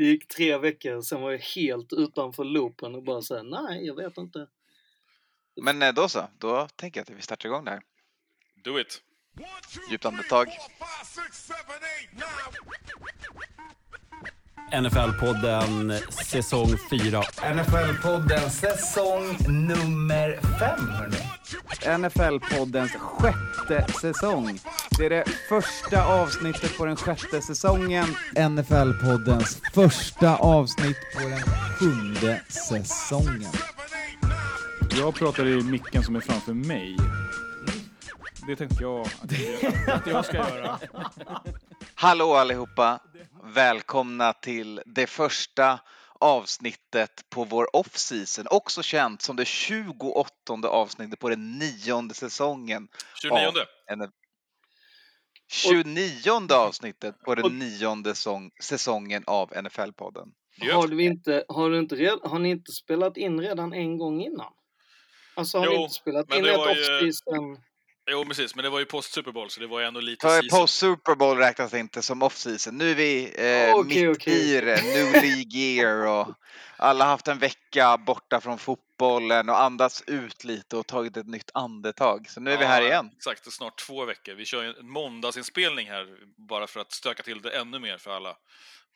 det gick tre veckor, sen var jag helt utanför loopen och bara såhär, nej, jag vet inte. Men eh, då så, då tänker jag att vi startar igång det här. Do it. Djupt andetag. NFL-podden säsong 4. NFL-podden säsong nummer fem, hörni. NFL-poddens sjätte säsong. Det är det första avsnittet på den sjätte säsongen. NFL-poddens första avsnitt på den sjunde säsongen. Jag pratar i micken som är framför mig. Det tänkte jag att jag, att jag ska göra. Hallå allihopa! Välkomna till det första avsnittet på vår off-season, också känt som det 28 avsnittet på den nionde säsongen. 29. av 29 avsnittet på den nionde sång, säsongen av NFL-podden. Har, du inte, har, du inte red, har ni inte spelat in redan en gång innan? Alltså har ni Jo, inte spelat men in det ett var ju- off-season? Jo, precis. Men det var ju post Super Bowl, så det var ju ändå lite För season. post Super Bowl räknas inte som off-season. Nu är vi eh, Okej, mitt okej. i det, new League year och alla har haft en vecka borta från fotbollen och andats ut lite och tagit ett nytt andetag. Så nu är vi här Ja, igen. Exakt, och snart två veckor. Vi kör ju en måndagsinspelning här, bara för att stöka till det ännu mer för alla.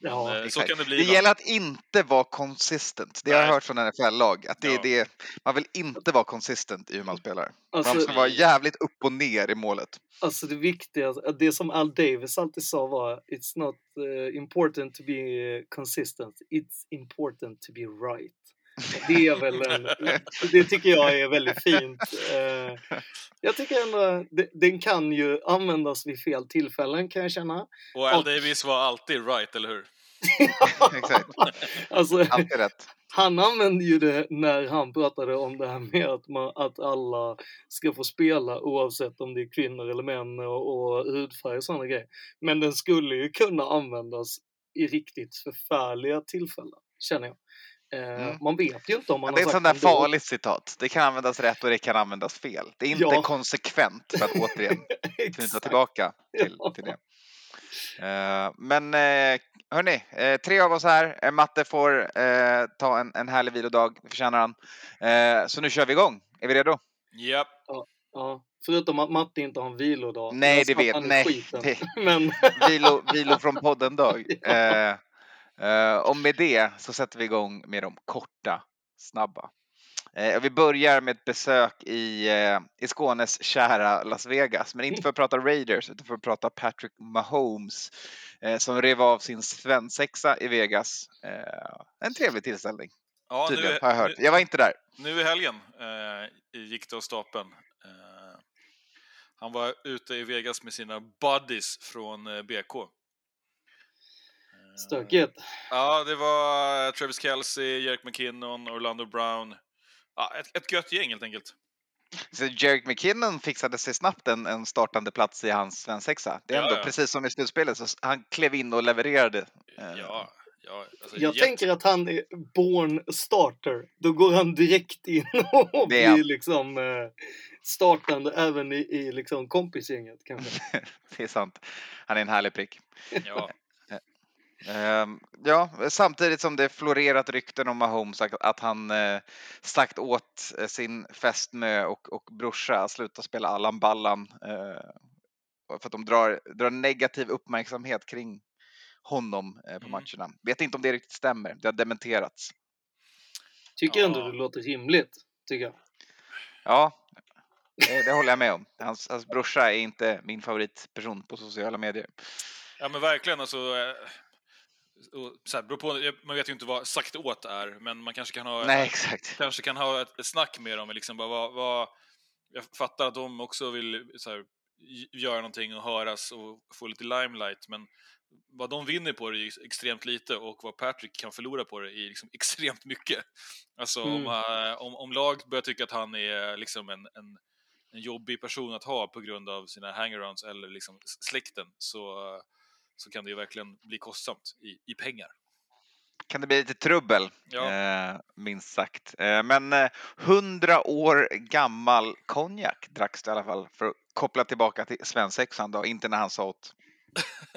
Men, Ja, eh, så kan det bli Det gäller att inte vara consistent. Det har jag hört från NFL-lag. Att det är Ja. det, man vill inte vara consistent i hur man spelar. Alltså- man ska vara jävligt upp och ner i målet. Alltså det viktiga, det som Al Davis alltid sa var It's not eh, important to be eh, consistent, it's important to be right. Det är väl en, det tycker jag är väldigt fint. Eh, jag tycker ändå, den kan ju användas vid fel tillfällen kan jag känna. Och Al Davis var alltid right, eller hur? Exakt. Alltså, Alltid rätt. han använde ju det när han pratade om det här med att, man, att alla ska få spela oavsett om det är kvinnor eller män och, och hudfärg och sådana grejer. Men den skulle ju kunna användas i riktigt förfärliga tillfällen, känner jag. Eh, Mm. Man vet ju inte om man Men det är har ett sånt där farligt citat. Det kan användas rätt och det kan användas fel. Det är inte Ja. konsekvent för att återigen knyta tillbaka till, Ja. till det. Eh, men uh, hörni, eh, tre av oss här. Eh, Matte får eh, ta en, en härlig vilodag, det förtjänar han. Eh, så nu kör vi igång. Är vi redo? Japp. Ja, förutom att Matte inte har en vilodag. Nej, Jag det vet- nej, skiten. det- Men Vilo, vilo från podden-dag. Eh, eh, och med det så sätter vi igång med de korta, snabba. Eh, vi börjar med ett besök i, eh, i Skånes kära Las Vegas, men inte för att prata Raiders utan för att prata Patrick Mahomes eh, som rev av sin svensexa i Vegas. Eh, en trevlig tillställning, Ja, nu, tydligen, har jag hört. nu, Jag var inte där. nu i helgen eh, gick det av stapeln. Eh, han var ute i Vegas med sina buddies från eh, BK. Eh, stökigt. Ja, det var Travis Kelce, Jerick McKinnon, Orlando Brown. Ja, ett, ett gött gäng helt enkelt. Så Jerick McKinnon fixade sig snabbt en, en startande plats i hans svensexa. Det är Ja, ändå ja. precis som i slutspelet, så han klev in och levererade. Eh, Ja, ja. Alltså, Jag jätte- tänker att han är born starter. Då går han direkt in och är han. blir liksom eh, startande även i, i liksom kompisgänget kanske. Det är sant. Han är en härlig prick. Ja, Ehm, ja, samtidigt som det florerat rykten om Mahomes att, att han uh, sagt åt eh, sin fästmö och, och brorsa att sluta spela Allan Ballan eh, för att de drar, drar negativ uppmärksamhet kring honom eh, på Mm. matcherna. Vet inte om det riktigt stämmer. Det har dementerats. Tycker ändå Ja. det låter rimligt. Tycker jag. Ja, det, det håller jag med om. Hans, hans brorsa är inte min favoritperson på sociala medier. ja men verkligen alltså. Och så här, beror på, man vet ju inte vad sagt åt är, men man kanske kan ha, Nej, kanske kan ha ett, ett snack med dem. Liksom, bara, vad, vad, jag fattar att de också vill så här, göra någonting och höras och få lite limelight, men vad de vinner på det är extremt lite och vad Patrick kan förlora på det är liksom extremt mycket. Alltså om, Mm. eh, om, om laget börjar tycka att han är liksom en, en, en jobbig person att ha på grund av sina hangarounds eller liksom släkten så, så kan det ju verkligen bli kostsamt i, i pengar. Kan det bli lite trubbel, Ja. eh, minst sagt. Eh, men eh, 100 år gammal konjak dracks det i alla fall för att koppla tillbaka till svensexan då, inte när han sa åt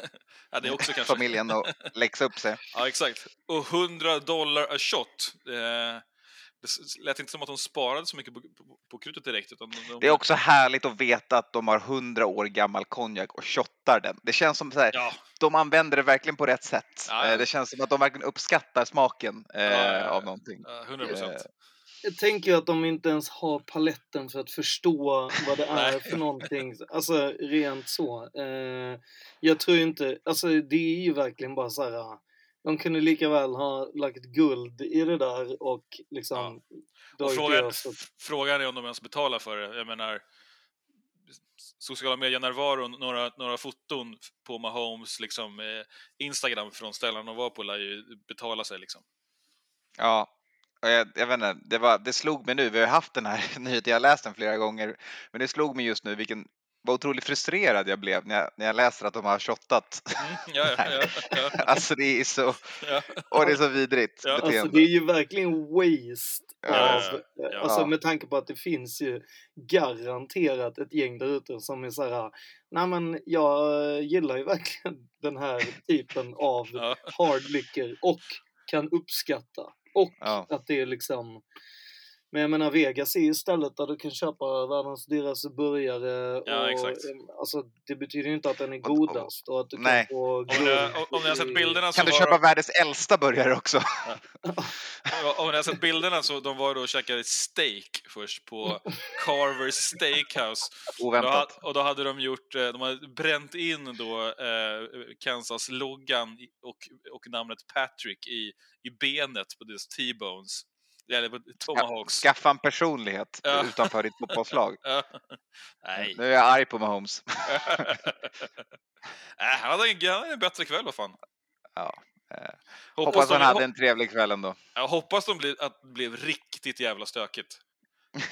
ja, det är också kanske... familjen att läxa upp sig. Ja, exakt. Och 100 dollar a shot. Eh, det lät inte som att de sparade så mycket på, på, på krutet direkt. Utan de, de, Det är också härligt att veta att de har 100 år gammal konjak och shottar den. Det känns som så här, Ja, de använder det verkligen på rätt sätt. Ja, ja. Eh, Det känns som att de verkligen uppskattar smaken eh, av någonting. ja, 100 procent. Eh, Jag tänker att de inte ens har paletten för att förstå vad det är för någonting. Alltså rent så. Eh, jag tror inte, alltså det är ju verkligen bara så här. De kunde lika väl ha lagt guld i det där och liksom Och dragit frågan, och- frågan är om de ens betalar för det. Jag menar, sociala medier-närvaron, några, några foton på Mahomes liksom, eh, Instagram från ställen de var på lär ju betala sig. Liksom. Ja, och jag, jag vet inte, det, var, det slog mig nu, vi har haft den här nyheten, jag har läst den flera gånger, men det slog mig just nu vilken vad otroligt frustrerad jag blev när jag, när jag läser att de har shottat. Mm, ja, ja, ja, ja, alltså det är så, ja. och det är så vidrigt Ja, alltså, Alltså beteende. det är ju verkligen waste Ja, av, ja, ja. alltså Ja. med tanke på att det finns ju garanterat ett gäng där ute som är så här, nej men jag gillar ju verkligen den här typen av Ja. hard liquor och kan uppskatta. Och Ja. att det är liksom men jag menar Vegas är ju stället där du kan köpa världens dyraste burgare. Ja, och, exakt. Alltså, det betyder ju inte att den är godast och att du nej. kan få Om, ni, guld har- om ni har sett bilderna så Kan du köpa de, världens äldsta burgare också? Ja, Om ni har sett bilderna så de var då och käkade steak först på Carvers Steakhouse. Och då, Oväntat. och då hade de gjort, eh, de hade bränt in då eh, Kansas-loggan och, och namnet Patrick i, i benet på deras T-bones. Eller Tomahawks. Skaffa en personlighet Ja. utanför ditt fotbollslag. Ja. Nej. Nu är jag arg på Mahomes. Nej, han hade en, han hade en bättre kväll, vad fan. Ja. eh, Hoppas, Hoppas han hade en trevlig kväll ändå. jag hoppas de blev, att det blev riktigt jävla stökigt.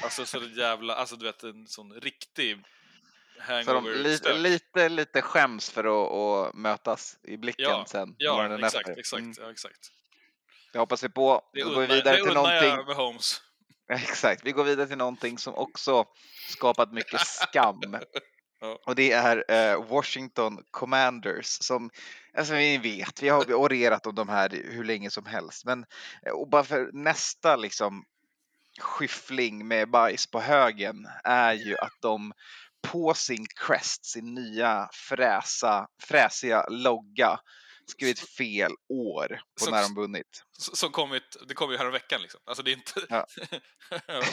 Alltså så det jävla, alltså du vet en sån riktig Så de hangover lite, lite, lite skäms för att, mötas i blicken Ja, sen. Ja, exakt, efter. exakt, Mm, ja, exakt. Det hoppas vi på. Det går vi unnar, vidare det till någonting. jag med Holmes. Exakt, vi går vidare till någonting som också skapat mycket skam. Och det är eh, Washington Commanders som, alltså ni vet, vi har orerat om de här hur länge som helst. Men eh, och bara för nästa liksom skyffling med bajs på högen är ju att de på sin crest, sin nya fräsa, fräsiga logga, skrivit fel år på Så- när de vunnit. Som kommit, det kom ju här veckan liksom. Alltså det är inte... Ja.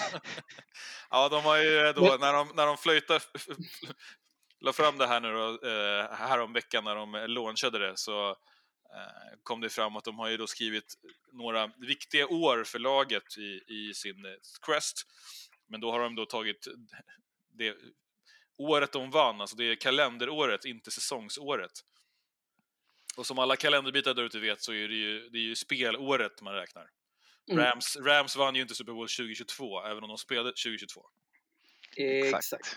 ja, de har ju då, när de, när de flöjtade, la fram det här nu då, eh, här veckan när de launchade det så eh, kom det fram att de har ju då skrivit några viktiga år för laget i, i sin eh, Crest. Men då har de då tagit det året de vann, alltså det är kalenderåret, inte säsongsåret. Och som alla kalenderbitar där ute vet så är det ju, det är ju spelåret man räknar. Mm. Rams, Rams vann ju inte Super Bowl 2022, även om de spelade 2022. Exakt.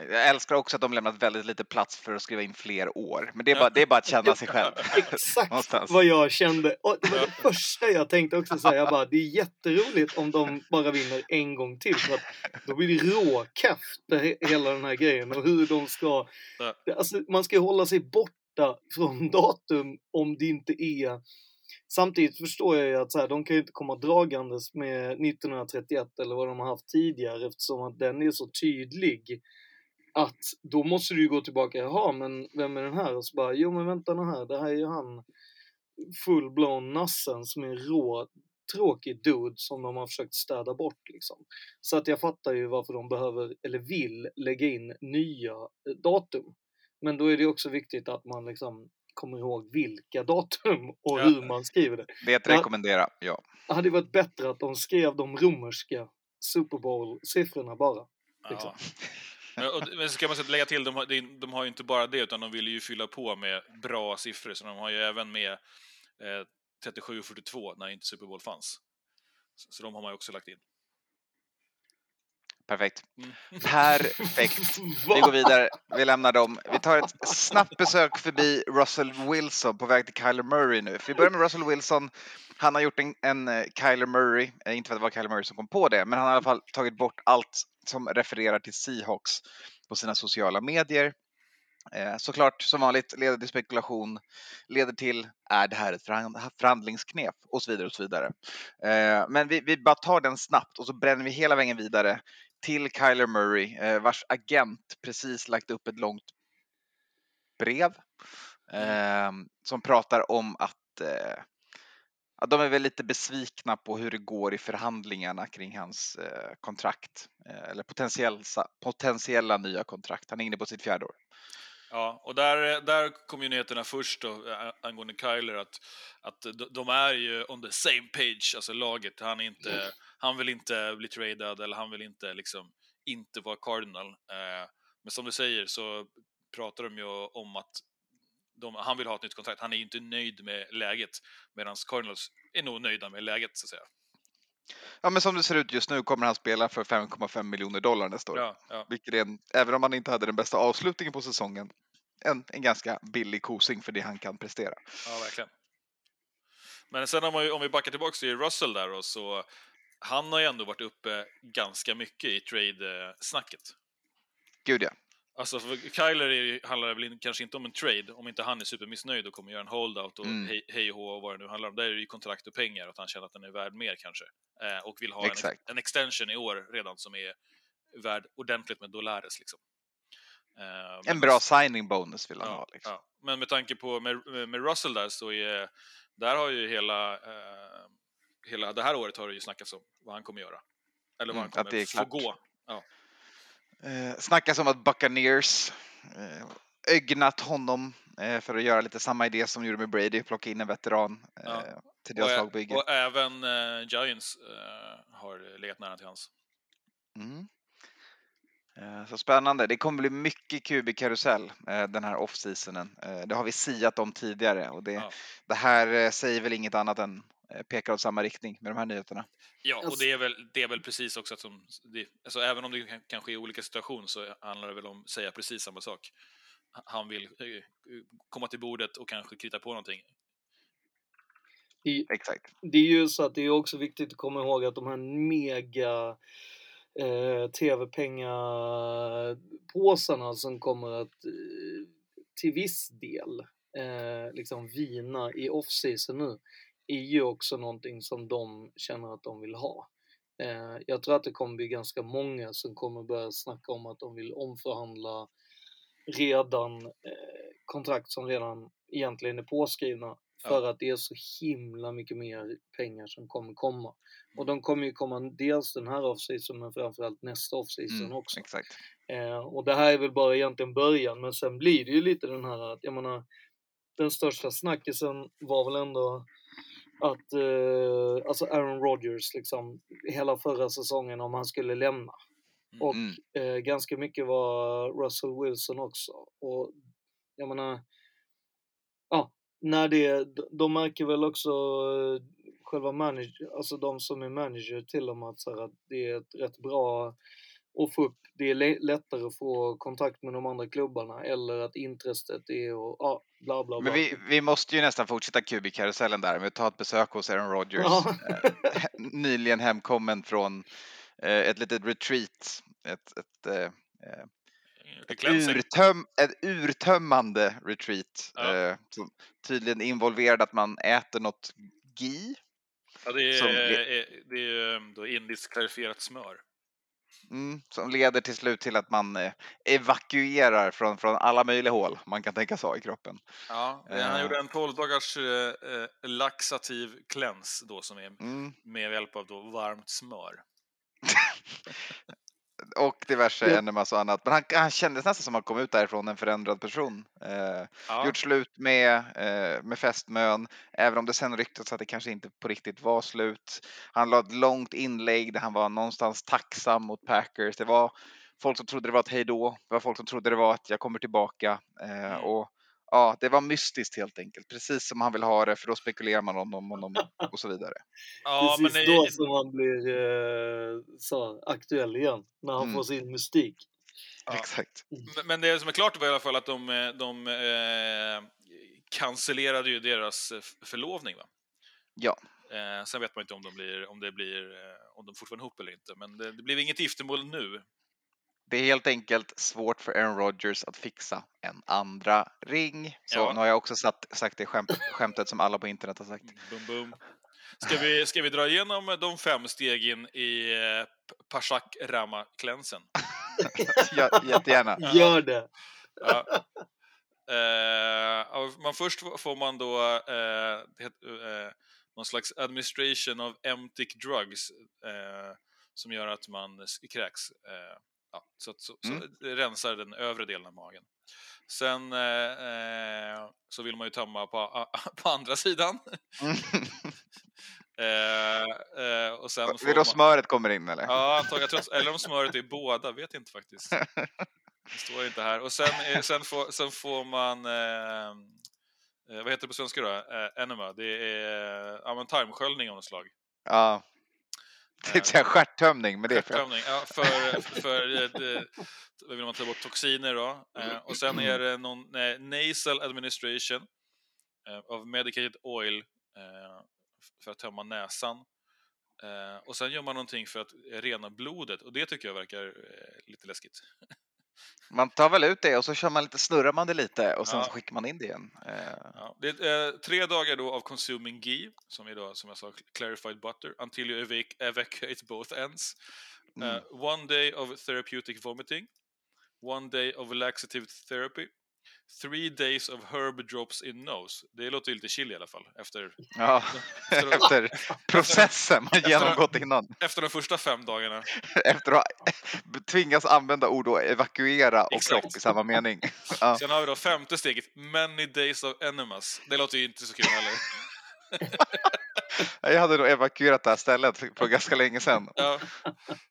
Jag älskar också att de lämnat väldigt lite plats för att skriva in fler år. Men det är bara, det är bara att känna sig själv. Exakt vad jag kände. Och det var det första jag tänkte också säga. Jag bara, det är jätteroligt om de bara vinner en gång till. För att då blir det råkaft, hela den här grejen. Och hur de ska... Alltså, man ska ju hålla sig borta från datum om det inte är... Samtidigt förstår jag ju att så här, de kan ju inte komma dragandes med 1931 eller vad de har haft tidigare eftersom att den är så tydlig att då måste du ju gå tillbaka, jaha men vem är den här? Och så bara, jo men vänta nu här, det här är ju han full-blown nassen som är rå tråkig dude som de har försökt städa bort liksom. Så att jag fattar ju varför de behöver, eller vill, lägga in nya eh, datum. Men då är det också viktigt att man liksom kommer ihåg vilka datum och Ja. hur man skriver det. Det att Ja. rekommendera, ja. Det hade varit bättre att de skrev de romerska Super Bowl-siffrorna bara. Liksom. Ja. Men, och, men ska man så lägga till, de har, de har ju inte bara det, utan de vill ju fylla på med bra siffror, så de har ju även med eh, 37 och 42 när inte Super Bowl fanns. Så, så de har man ju också lagt in. Perfekt. Mm. Perfekt. Vi går vidare. Vi lämnar dem. Vi tar ett snabbt besök förbi Russell Wilson på väg till Kyler Murray nu. För vi börjar med Russell Wilson. Han har gjort en, en eh, Kyler Murray, eh, inte för att det var Kyler Murray som kom på det, men han har i alla fall tagit bort allt som refererar till Seahawks på sina sociala medier. Eh, såklart, som vanligt, leder till spekulation, leder till, är det här ett förhand- förhandlingsknep? Och så vidare och så vidare. Eh, men vi, vi bara tar den snabbt och så bränner vi hela vägen vidare till Kyler Murray, eh, vars agent precis lagt upp ett långt brev eh, som pratar om att eh, ja, de är väl lite besvikna på hur det går i förhandlingarna kring hans eh, kontrakt eller potentiella, potentiella nya kontrakt. Han är inne på sitt fjärde år. Ja, och där, där kom ju nyheterna först då, angående Kyler att, att de- är ju on the same page, alltså laget. Han, inte, han vill inte bli tradad eller han vill inte liksom inte vara Cardinal. Eh, men som du säger så pratar de ju om att de, han vill ha ett nytt kontrakt. Han är ju inte nöjd med läget medan Cardinals är nog nöjda med läget så att säga. Ja, men som det ser ut just nu kommer han spela för 5,5 miljoner dollar nästa år. Ja, ja. Vilket är en, även om han inte hade den bästa avslutningen på säsongen, en, en ganska billig kosing för det han kan prestera. Ja, verkligen. Men sen om, vi, om vi backar tillbaka till Russell där då, så han har ju ändå varit uppe ganska mycket i trade-snacket. Gud ja. Alltså Kyler ju- handlar väl kanske inte om en trade, om inte han är supermissnöjd och kommer göra en holdout och Mm. hej, hej och och vad det nu handlar om. Där är det ju kontrakt och pengar och att han känner att den är värd mer kanske. Eh, och vill ha en, en extension i år redan som är värd ordentligt med dollares liksom. Eh, En bra signing bonus vill han Ja, ha. Liksom. ja. Men med tanke på med, med- Russell där så är, där har ju hela, eh, hela det här året har det ju snackats om vad han kommer göra. Eller vad Mm, han att det är kommer få klart. gå. Eh, snackas om att Buccaneers eh, ögnat honom eh, för att göra lite samma idé som de gjorde med Brady, plocka in en veteran eh, Ja. till deras Och, lagbygge. och även eh, Giants eh, har legat nära till hans. Mm. Eh, Så spännande. Det kommer bli mycket QB-karusell eh, den här off-seasonen. Det har vi siat om tidigare och det, Ja. det här säger väl inget annat än pekar åt samma riktning med de här nyheterna. Ja, och Alltså- det är väl, det är väl precis också att som, det, alltså även om det kan- kanske är olika situationer så handlar det väl om att säga precis samma sak. Han vill eh, komma till bordet och kanske krita på någonting. I, Exakt. det är ju så att det är också viktigt att komma ihåg att de här mega eh, tv-pengapåsarna som kommer att eh, till viss del eh, liksom vina i off-season nu är ju också någonting som de känner att de vill ha. Eh, jag tror att det kommer bli ganska många som kommer börja snacka om att de vill omförhandla redan eh, kontrakt som redan egentligen är påskrivna för att det är så himla mycket mer pengar som kommer komma. Och de kommer ju komma dels den här off-season men framförallt nästa off-season Mm, också. exakt. Eh, och det här är väl bara egentligen början men sen blir det ju lite den här att jag menar den största snackisen var väl ändå att eh, alltså Aaron Rodgers liksom hela förra säsongen om han skulle lämna. Och Mm. eh, ganska mycket var Russell Wilson också. Och jag menar, ja, när det, de- märker väl också eh, själva manager, alltså de som är manager till dem att, så här, att det är ett rätt bra att få upp, det är lättare att få kontakt med de andra klubbarna eller att intresset är och ja, bla bla bla. Men vi, vi måste ju nästan fortsätta QB-karusellen där. Vi tar ett besök hos Aaron Rodgers. Ja. eh, nyligen hemkommen från eh, ett litet retreat. Ett, ett, eh, ett, cleansing. urtöm, ett urtömmande retreat. Ja. Eh, som tydligen involverade att man äter något gi. Ja, det som är, le- är, det är då indiskt klarifierat smör. Mm, som leder till slut till att man eh, evakuerar från, från alla möjliga hål man kan tänka sig i kroppen. Ja, han Eh. gjorde en 12 dagars eh, eh, laxativ cleanse då som är Mm. med hjälp av då varmt smör. Och diverse Ja. enemas och annat. Men han, han kändes nästan som att han kom ut därifrån en förändrad person. Eh, Ja, Gjort slut med, eh, med fästmön, även om det sen ryktats att det kanske inte på riktigt var slut. Han la ett långt inlägg där han var någonstans tacksam mot Packers. Det var folk som trodde det var ett hejdå. Det var folk som trodde det var att jag kommer tillbaka. Eh, Mm. och ja, det var mystiskt helt enkelt. Precis som han vill ha det, för då spekulerar man om honom, och så vidare. ja men Precis det, då som han blir eh, så, aktuell igen, när han Mm. får sin mystik. Ja. Exakt. Men- Men det som är klart var i alla fall att de, eh, de eh, cancellerade ju deras eh, förlovning. Va? Ja. Eh, sen vet man inte om de, blir, om det blir, eh, om de fortfarande är ihop eller inte. Men det, det blev inget giftermål nu. Det är helt enkelt svårt för Aaron Rodgers att fixa en andra ring. Så Ja. nu har jag också satt, sagt det skämt, skämtet som alla på internet har sagt. Boom, boom. Ska vi, ska vi dra igenom de fem stegen i eh, Pashak Rama-klänsen? Ja, jättegärna. Gör det. Ja. Och man först får man då heter, eh, någon slags administration of emptic drugs som gör att man kräks. Ja, så så, så Mm. det rensar den övre delen av magen. Sen eh, eh, så vill man ju tömma på, på andra sidan. Eh, eh, och sen får då man... smöret kommer in eller? Ja, antagligen. Tror, eller om smöret är båda, vet inte faktiskt. Det står inte här. Och sen, eh, sen, får, sen får man, vad heter det på svenska då? Eh, enema. Det är ja, tarmsköljning av något slag. Ja. Det är säga stjärttömning, men det är fel. Ja, för, för eh, då vill man ta bort toxiner då. Eh, och sen är det någon eh, nasal administration eh, of medicated oil eh, för att tömma näsan. Eh, och sen gör man någonting för att rena blodet och det tycker jag verkar eh, lite läskigt. Man tar väl ut det och så kör man lite, snurrar man det lite och sen Ja. så skickar man in det igen. Ja, det är eh, tre dagar då av consuming ghee, som är då, som jag sa, clarified butter, until you evac evacuate both ends. Mm. Eh, one day of therapeutic vomiting. One day of laxative therapy. Three days of herb drops in nose. Det låter ju lite chill i alla fall, efter, Ja, efter, efter processen man genomgått innan. efter de första fem dagarna. Efter att ha tvingats använda ord och evakuera och Exakt. kropp i samma mening. Ja. Sen har vi då femte steget, many days of enemas. Det låter ju inte så kul heller. Jag hade nog evakuerat det här stället för, ganska länge sedan. Ja.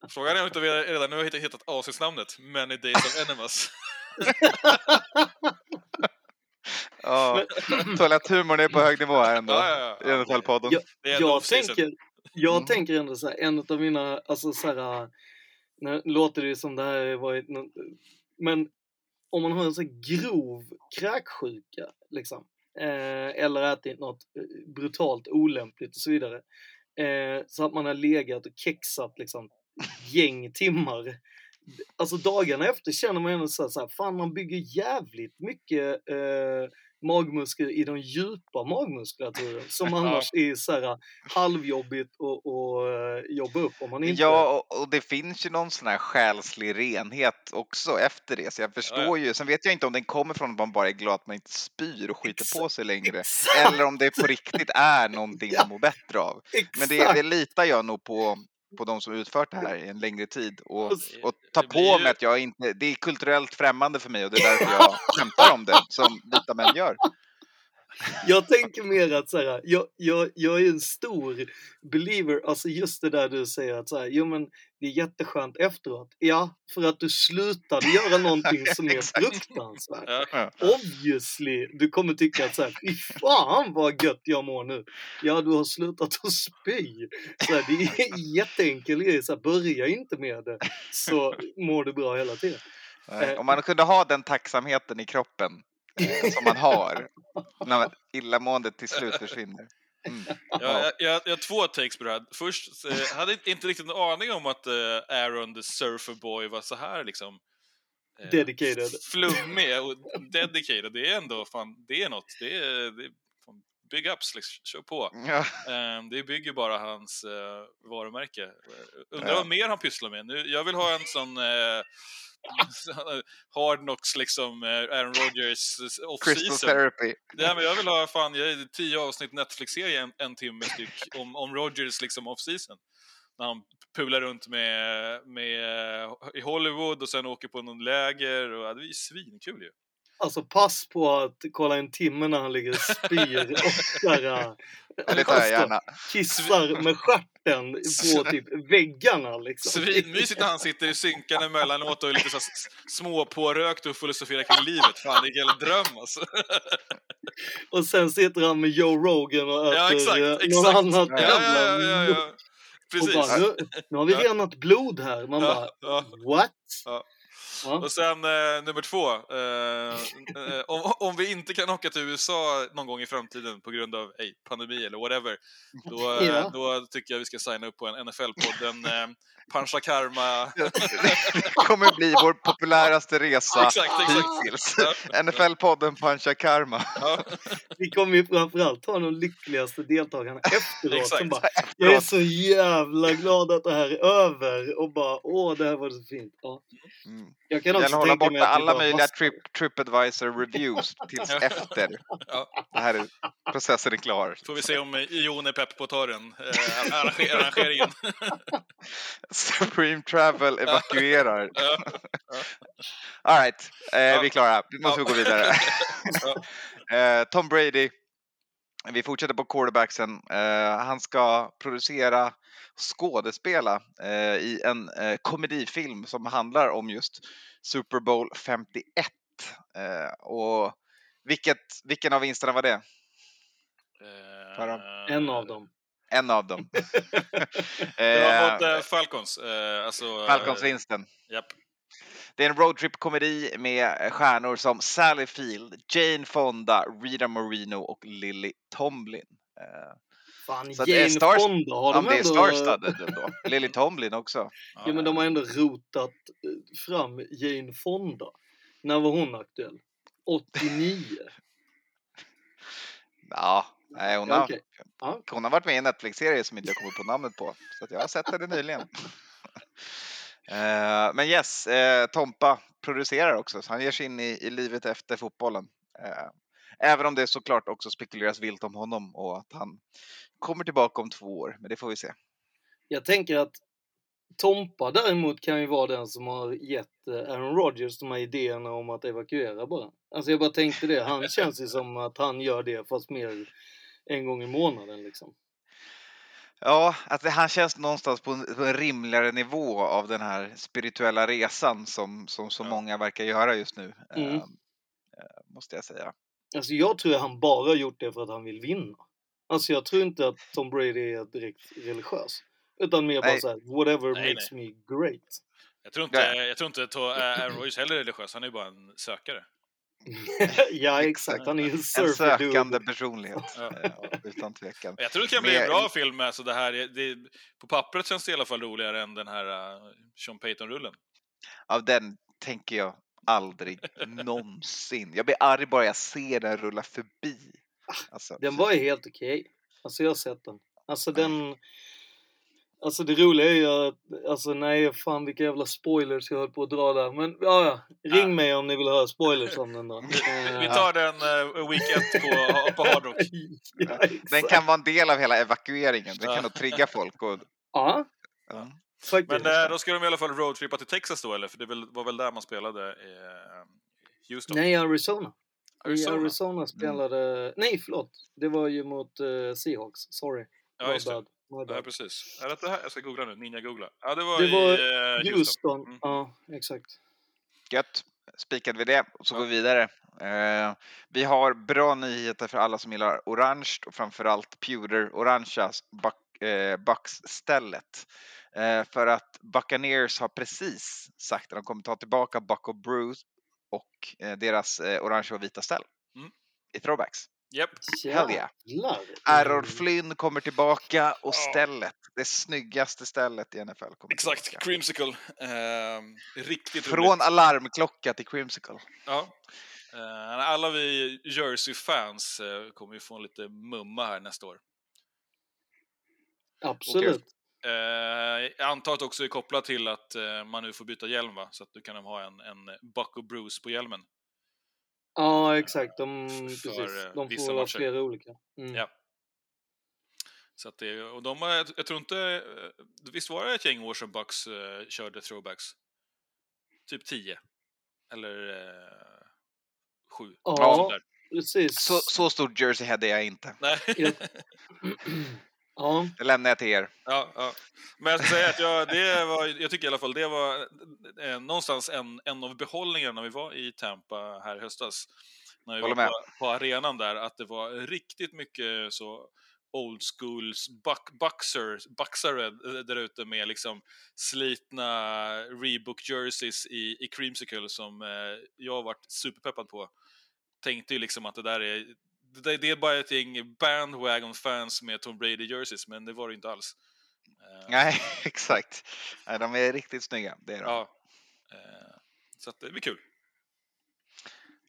Frågan är om inte vi redan nu har hittat, hittat avsnittsnamnet, Many Days of Enemas. Ja. Toaletthumorn är på hög nivå här ändå. Ja, ja, ja. I NFL-podden. Ändå Jag off-season. tänker, jag Mm. tänker ändå så här, en av mina, alltså så här, nu låter det ju som det här varit, men om man har en så här grov kräksjuka, liksom, eh, eller ätit något eh, brutalt olämpligt och så vidare, eh, så att man har legat och kexat liksom gäng timmar. Alltså dagarna efter känner man ändå så här, så här fan man bygger jävligt mycket eh, magmuskler i de djupa magmuskulaturen som Ja. annars är så här halvjobbigt att eh, jobba upp om man inte... Ja, och, och det finns ju någon sån här själslig renhet också efter det. Så jag förstår Ja, ju. Sen vet jag inte om den kommer från att man bara är glad att man inte spyr och skiter på Exakt, sig längre. Exakt! Eller om det på riktigt är någonting Ja. man mår bättre av. Men det, exakt. det litar jag nog på, på de som utfört det här i en längre tid. Och, Och och ta på ju- mig att jag inte, det är kulturellt främmande för mig och det är därför jag skämtar om det, som vita män gör. Jag tänker mer att så här, jag, jag, jag är en stor believer, alltså just det där du säger att så här, jo men det är jätteskönt efteråt. Ja, för att du slutade göra någonting som är fruktansvärt. Ja. Obviously, du kommer tycka att så här, fy fan vad gött jag mår nu. Ja, du har slutat att spy. Så här, det är en jätteenkel grej, så här, börja inte med det så mår du bra hela tiden. Eh, Om man kunde ha den tacksamheten i kroppen som man har när illamåendet till slut försvinner. Mm. Jag, jag, jag, jag har två takes på det här. Först, eh, jag hade inte- riktigt en aning om att eh, Aaron the Surfer Boy var så här liksom... eh, Dedicated. Flummig och dedicated. Det är ändå fan, det är något. Det är, det är fan, big ups, liksom. kör på. Ja, Eh, Det bygger bara hans uh, varumärke. Eh, Undrar Ja. vad mer han pysslar med. Nu, jag vill ha en sån Hard Knocks, liksom eh, Aaron Rodgers eh, crystal off-season. therapy. Ja, men jag vill ha fan, jag är tio avsnitt Netflix-serie, en, en timme styck, om, om Rodgers liksom off-season. När han pular runt med, med, i Hollywood och sen åker på någon läger. Och, ja, det är ju svinkul ju. Alltså pass på att kolla en timme när han ligger och spyr och Ja, det tar jag gärna. kissar med stjärten på typ väggarna liksom. Svinmysigt när han sitter i synkarna emellanåt och är lite så småpårökt och filosoferar kring livet. Fan, det är en dröm alltså. Och sen sitter han med Joe Rogan och äter Ja, exakt, eh, exakt. annat Ja, jävla ja, ja, ja, Precis. bara, nu, nu har vi renat blod här. Man bara, what? Ja. Och sen eh, nummer två. Eh, eh, om, om vi inte kan åka till USA någon gång i framtiden på grund av hey, pandemi eller whatever, då, Ja. då tycker jag vi ska signa upp på en NFL-podden eh, Pancha Karma. Det kommer bli vår populäraste resa Exakt, exakt. hittills. Ja. NFL-podden Pancha Karma. Ja, Vi kommer ju framförallt ha de lyckligaste deltagarna efteråt Exakt. som bara Jag är så jävla glad att det här är över och bara åh det här var så fint. Ja. Mm. Jag kan Jag också hålla borta alla möjliga trip, Tripadvisor reviews tills efter. Ja. Det här är, processen är klar. får vi se om Jon är pepp på att ta den eh, arranger- arrangeringen. Supreme Travel evakuerar. Ja. All right, eh, vi är klara. Nu måste vi gå vidare. Eh, Tom Brady. Vi fortsätter på quarterbacksen. Eh, han ska producera, skådespela eh, i en eh, komedifilm som handlar om just Super Bowl 51. Eh, och vilket, vilken av vinsterna var det? Eh, En av dem. En av dem. Det var mot eh, eh, Falcons. Eh, alltså, eh, Falcons-vinsten. Japp. Det är en roadtrip-komedi med stjärnor som Sally Field, Jane Fonda, Rita Moreno och Lily Tomlin. Eh, Fan, Så att det är Jane stars- Fonda har ja, de men det är ändå... star-studded då. Lily Tomlin också. Ja, men de har ändå rotat eh, fram Jane Fonda. När var hon aktuell? 89? Ja, nej, hon, har, okej. Ja. hon har varit med i en Netflix-serie som inte jag kommer på namnet på. Så att jag har sett henne nyligen. Eh, men yes, eh, Tompa producerar också, så han ger sig in i, i livet efter fotbollen. Eh, även om det såklart också spekuleras vilt om honom och att han kommer tillbaka om två år, men det får vi se. Jag tänker att Tompa däremot kan ju vara den som har gett Aaron Rodgers de här idéerna om att evakuera bara. Alltså jag bara tänkte det, han känns ju som att han gör det fast mer en gång i månaden liksom. Ja, att det, han känns någonstans på en, på en rimligare nivå av den här spirituella resan som, som så Ja. många verkar göra just nu. Mm. eh, eh, måste jag säga. Alltså jag tror att han bara har gjort det för att han vill vinna. Alltså jag tror inte att Tom Brady är direkt religiös. Utan mer bara Nej. såhär, whatever Nej, makes me great. Jag tror inte, jag tror inte to- eh, Aaron Rodgers heller är religiös, han är ju bara en sökare. ja exakt, han är ju en En sökande personlighet, Ja. utan tvekan. Jag tror det kan bli Men- en bra film. Alltså det här, är- det, på pappret känns det i alla fall roligare än den här uh, Sean Payton-rullen. Av den tänker jag aldrig någonsin. Jag blir arg bara jag ser den rulla förbi. Alltså, Den var ju helt okej. Alltså jag har sett den. Alltså den... Alltså det roliga är ju att, alltså nej fan vilka jävla spoilers jag höll på att dra där. Men ja, ja. Ring Ja. mig om ni vill höra spoilers om den då. Vi, Eh, tar den uh, week 1 på, på Hard Rock. ja, den kan vara en del av hela evakueringen. Den Ja. kan nog trigga folk. Och, Ja. Men eh, då ska de i alla fall roadtrippa till Texas då, eller? För det var väl där man spelade i eh, Houston? Nej, Arizona. Arizona. I Arizona spelade... Nej, förlåt. Det var ju mot eh, Seahawks. Sorry. Ja, just det. Bad. precis. Är det det här? Jag ska googla nu. Ninja-googla. Ja, det var Det i var eh, Houston. Houston. Mm. Ja, exakt. Gött. Spikade vi det och så Ja. går vi vidare. Eh, vi har bra nyheter för alla som gillar orange och framförallt Pewter orangea buck, eh, Bucks-stället. Eh, för att Buccaneers har precis sagt att de kommer ta tillbaka Buck och Bruce och deras eh, orange och vita ställ Mm. i throwbacks. Japp. Hell yeah. Errol. Flynn kommer tillbaka och stället, det snyggaste stället i NFL kommer Exakt. tillbaka. Creamsicle. Eh, riktigt Från roligt. alarmklocka till Creamsicle. Ja. Eh, alla vi Jersey-fans eh, kommer ju få en lite mumma här nästa år. Absolut. Eh, jag antar att också är kopplat till att eh, man nu får byta hjälm, va? Så att du kan ha en, en Buck och Bruce på hjälmen. Ja, exakt. De, För, precis. eh, De vissa får vara matcher. flera olika. Mm. Ja. Så att det, och de har, jag, jag tror inte... eh, Visst var det ett gäng år sedan Bucks eh, körde throwbacks? Typ 10. Eller 7. Ja, precis. Så, så stor Jersey head är jag inte. Nej. Ja. Det lämnar jag till er. Ja, ja. Men jag ska säga att jag, det var, jag tycker i alla fall det var eh, någonstans en, en av behållningarna när vi var i Tampa här i höstas. När vi Håller var med. på, på arenan där, att det var riktigt mycket så old schools buck, buxare eh, där ute med liksom slitna Reebok jerseys i, i Creamsicle som eh, jag har varit superpeppad på. Tänkte ju liksom att det där är det, det är bara ett gäng bandwagon fans med Tom Brady jerseys, men det var det inte alls. Eh, Nej, exakt. Nej, de är riktigt snygga. Det är de. Ja. Eh, så att det blir kul.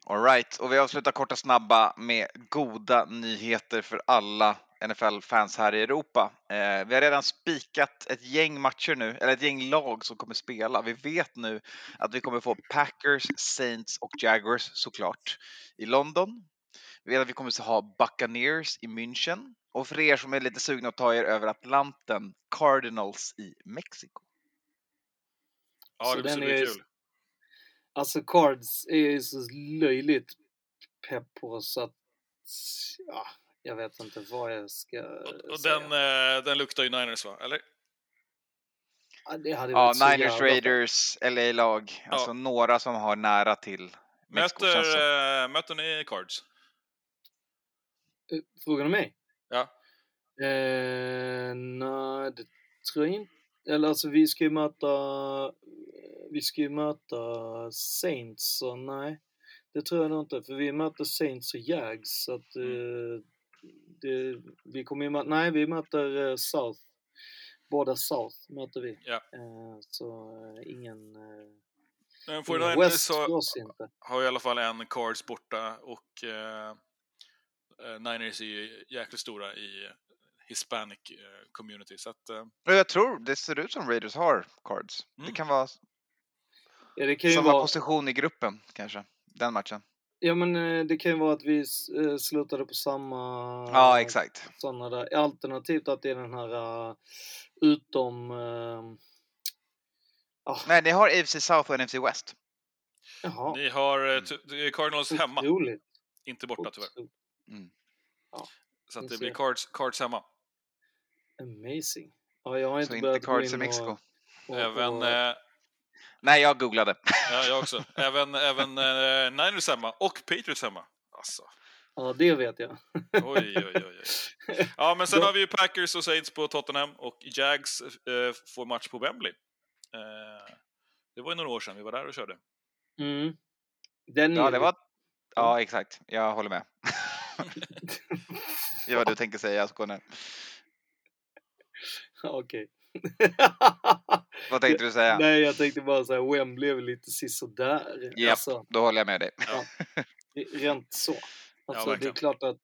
All right. och vi avslutar korta snabba med goda nyheter för alla NFL-fans här i Europa. Eh, vi har redan spikat ett gäng matcher nu, eller ett gäng lag som kommer spela. Vi vet nu att vi kommer få Packers, Saints och Jaguars såklart i London. Vi vet att vi kommer att ha Buccaneers i München och för er som är lite sugna att ta er över Atlanten, Cardinals i Mexiko. Ja, Så det blir är- kul. Alltså Cards är ju så löjligt pepp på så att ja, jag vet inte vad jag ska Och, och säga. den, eh, den luktar ju Niners va? Eller? Ja, det hade Ja, Niners, jävla- Raiders, LA-lag, alltså några som har nära till Mexiko. Möter, äh, möter ni Cards? Eh, Frågar du mig? Ja. Eh, nej, det tror jag inte. Eller alltså vi ska ju möta, vi ska ju möta Saints så nej. Det tror jag nog inte för vi möter Saints och Jags så att eh, det, vi kommer ju möta, nej vi möter eh, South. Båda South möter vi. Ja. Eh, så eh, ingen, eh, Men 49ers West för har, oss inte. har i alla fall en Cards borta och eh, eh, Niners är ju jäkligt stora i Hispanic eh, community. Så att, eh, Jag tror det ser ut som Raiders har cards. Det Mm. kan vara Ja, det kan ju samma vara, position i gruppen kanske, den matchen. ja men eh, det kan ju vara att vi eh, slutade på samma Ja, exakt. sådana där. Alternativt att det är den här uh, utom... Uh, ah, Nej, ni har AFC South och NFC West. jaha. ni har eh, det Cardinals hemma, Otroligt. inte borta tyvärr. Otroligt. Så att det blir. Cards, cards hemma. Amazing. Ja, jag har Så inte inte börjat gå cards i Mexiko. och, och, Även, och, eh, Nej, jag googlade. ja, jag också. Även, även eh, Niners hemma och Patriots hemma. Alltså, Ja, det vet jag. oj, oj, oj. oj. Ja, men sen har vi ju Packers och Saints på Tottenham och Jags eh, får match på Wembley. Eh, det var ju några år sedan vi var där och körde. Mm. Den Ja, det var... Ja, exakt. Jag håller med. Det var vad du tänkte säga, Skåne. Okej. Vad tänkte du säga? Nej, jag tänkte bara säga Wembley är väl lite sisådär. Japp, Alltså, då håller jag med dig. rent så. Alltså, det är klart att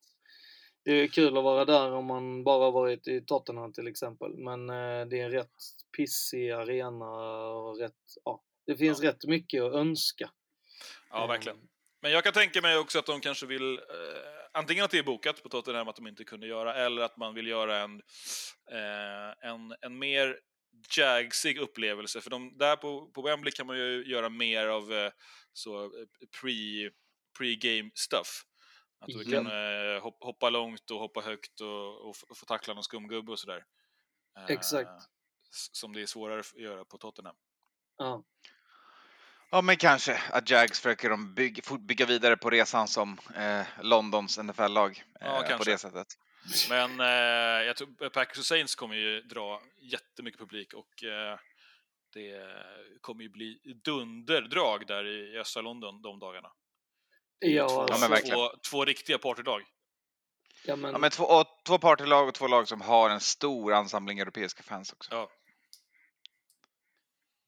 det är kul att vara där om man bara varit i Tottenham till exempel. Men eh, det är en rätt pissig arena och rätt, ja, det finns rätt mycket att önska. Ja, verkligen. Eh, Men jag kan tänka mig också att de kanske vill, eh, antingen att det är bokat på Tottenham att de inte kunde göra, eller att man vill göra en, eh, en, en mer jagsig upplevelse. För de, där på, på Wembley kan man ju göra mer av eh, så eh, pre, pre-game stuff. Att du kan eh, hop, hoppa långt och hoppa högt och, och, få tackla någon skumgubbe och sådär. Eh, Exakt. Som det är svårare att göra på Tottenham. Ja, Ja, men kanske att Jags försöker de bygga, bygga vidare på resan som eh, Londons NFL-lag eh, Ja, på kanske. det sättet. Men eh, jag tror Packers och Saints kommer ju dra jättemycket publik och eh, det kommer ju bli dunderdrag där i östra London de dagarna. ja, två, Ja, men verkligen. två, två riktiga partydag. ja, men, Ja, men två, och, två partylag och två lag som har en stor ansamling europeiska fans också. Ja.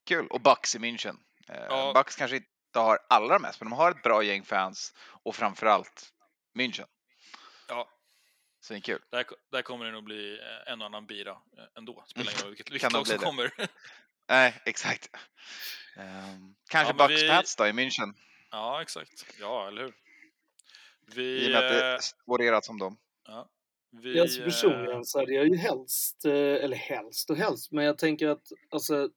Kul! Och Bucks i München. Eh, Ja. Bucks kanske inte har allra mest, men de har ett bra gäng fans och framförallt München. Ja, Svinkul. där, där kommer det nog bli eh, en och annan bira eh, ändå. Spelar ingen roll vilket, vilket lag som kommer. Nej, exakt. Ehm, kanske Ja, Bucks vi- Pats då i München, ja, exakt. Ja, eller hur? Vi... i och med att det spårerat som dem. ja, vi Alltså personligen så hade jag ju helst, eller helst och helst, men jag tänker att alltså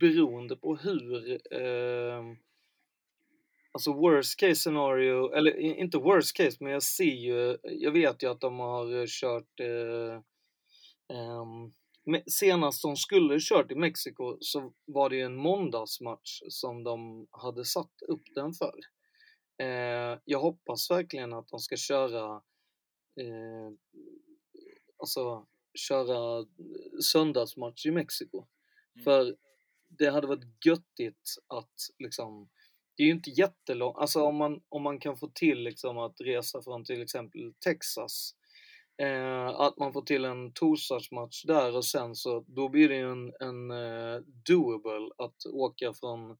beroende på hur, eh, alltså worst case scenario, eller inte worst case, men jag ser ju, jag vet ju att de har eh, kört eh, me- senast de skulle kört i Mexiko så var det ju en måndagsmatch som de hade satt upp den för. Eh, jag hoppas verkligen att de ska köra eh, alltså, köra söndagsmatch i Mexiko. Mm. För det hade varit göttigt att liksom, det är ju inte jättelångt, alltså om man, om man kan få till liksom att resa från till exempel Texas, eh, att man får till en torsdagsmatch där och sen så, då blir det ju en, en eh, doable att åka från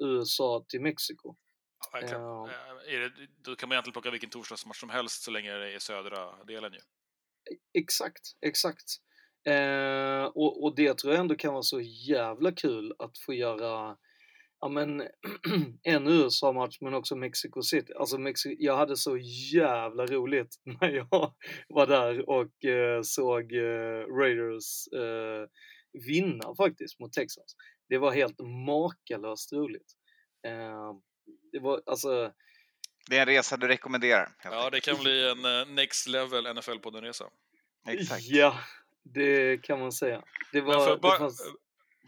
USA till Mexiko. Ja, verkligen. Eh, Är det, då kan man egentligen plocka vilken torsdagsmatch som helst så länge det är södra delen ju. Exakt, exakt. Eh, och, och det tror jag ändå kan vara så jävla kul att få göra ja, men, en USA-match men också Mexico City. Alltså Mexi- jag hade så jävla roligt när jag var där och eh, såg eh, Raiders eh, vinna faktiskt mot Texas. Det var helt makalöst roligt. Eh, det var alltså Det är en resa du rekommenderar. Ja, det kan bli en next level NFL-podden-resa. Exakt. Ja, det kan man säga. Det var, Men för, det Ba- fanns,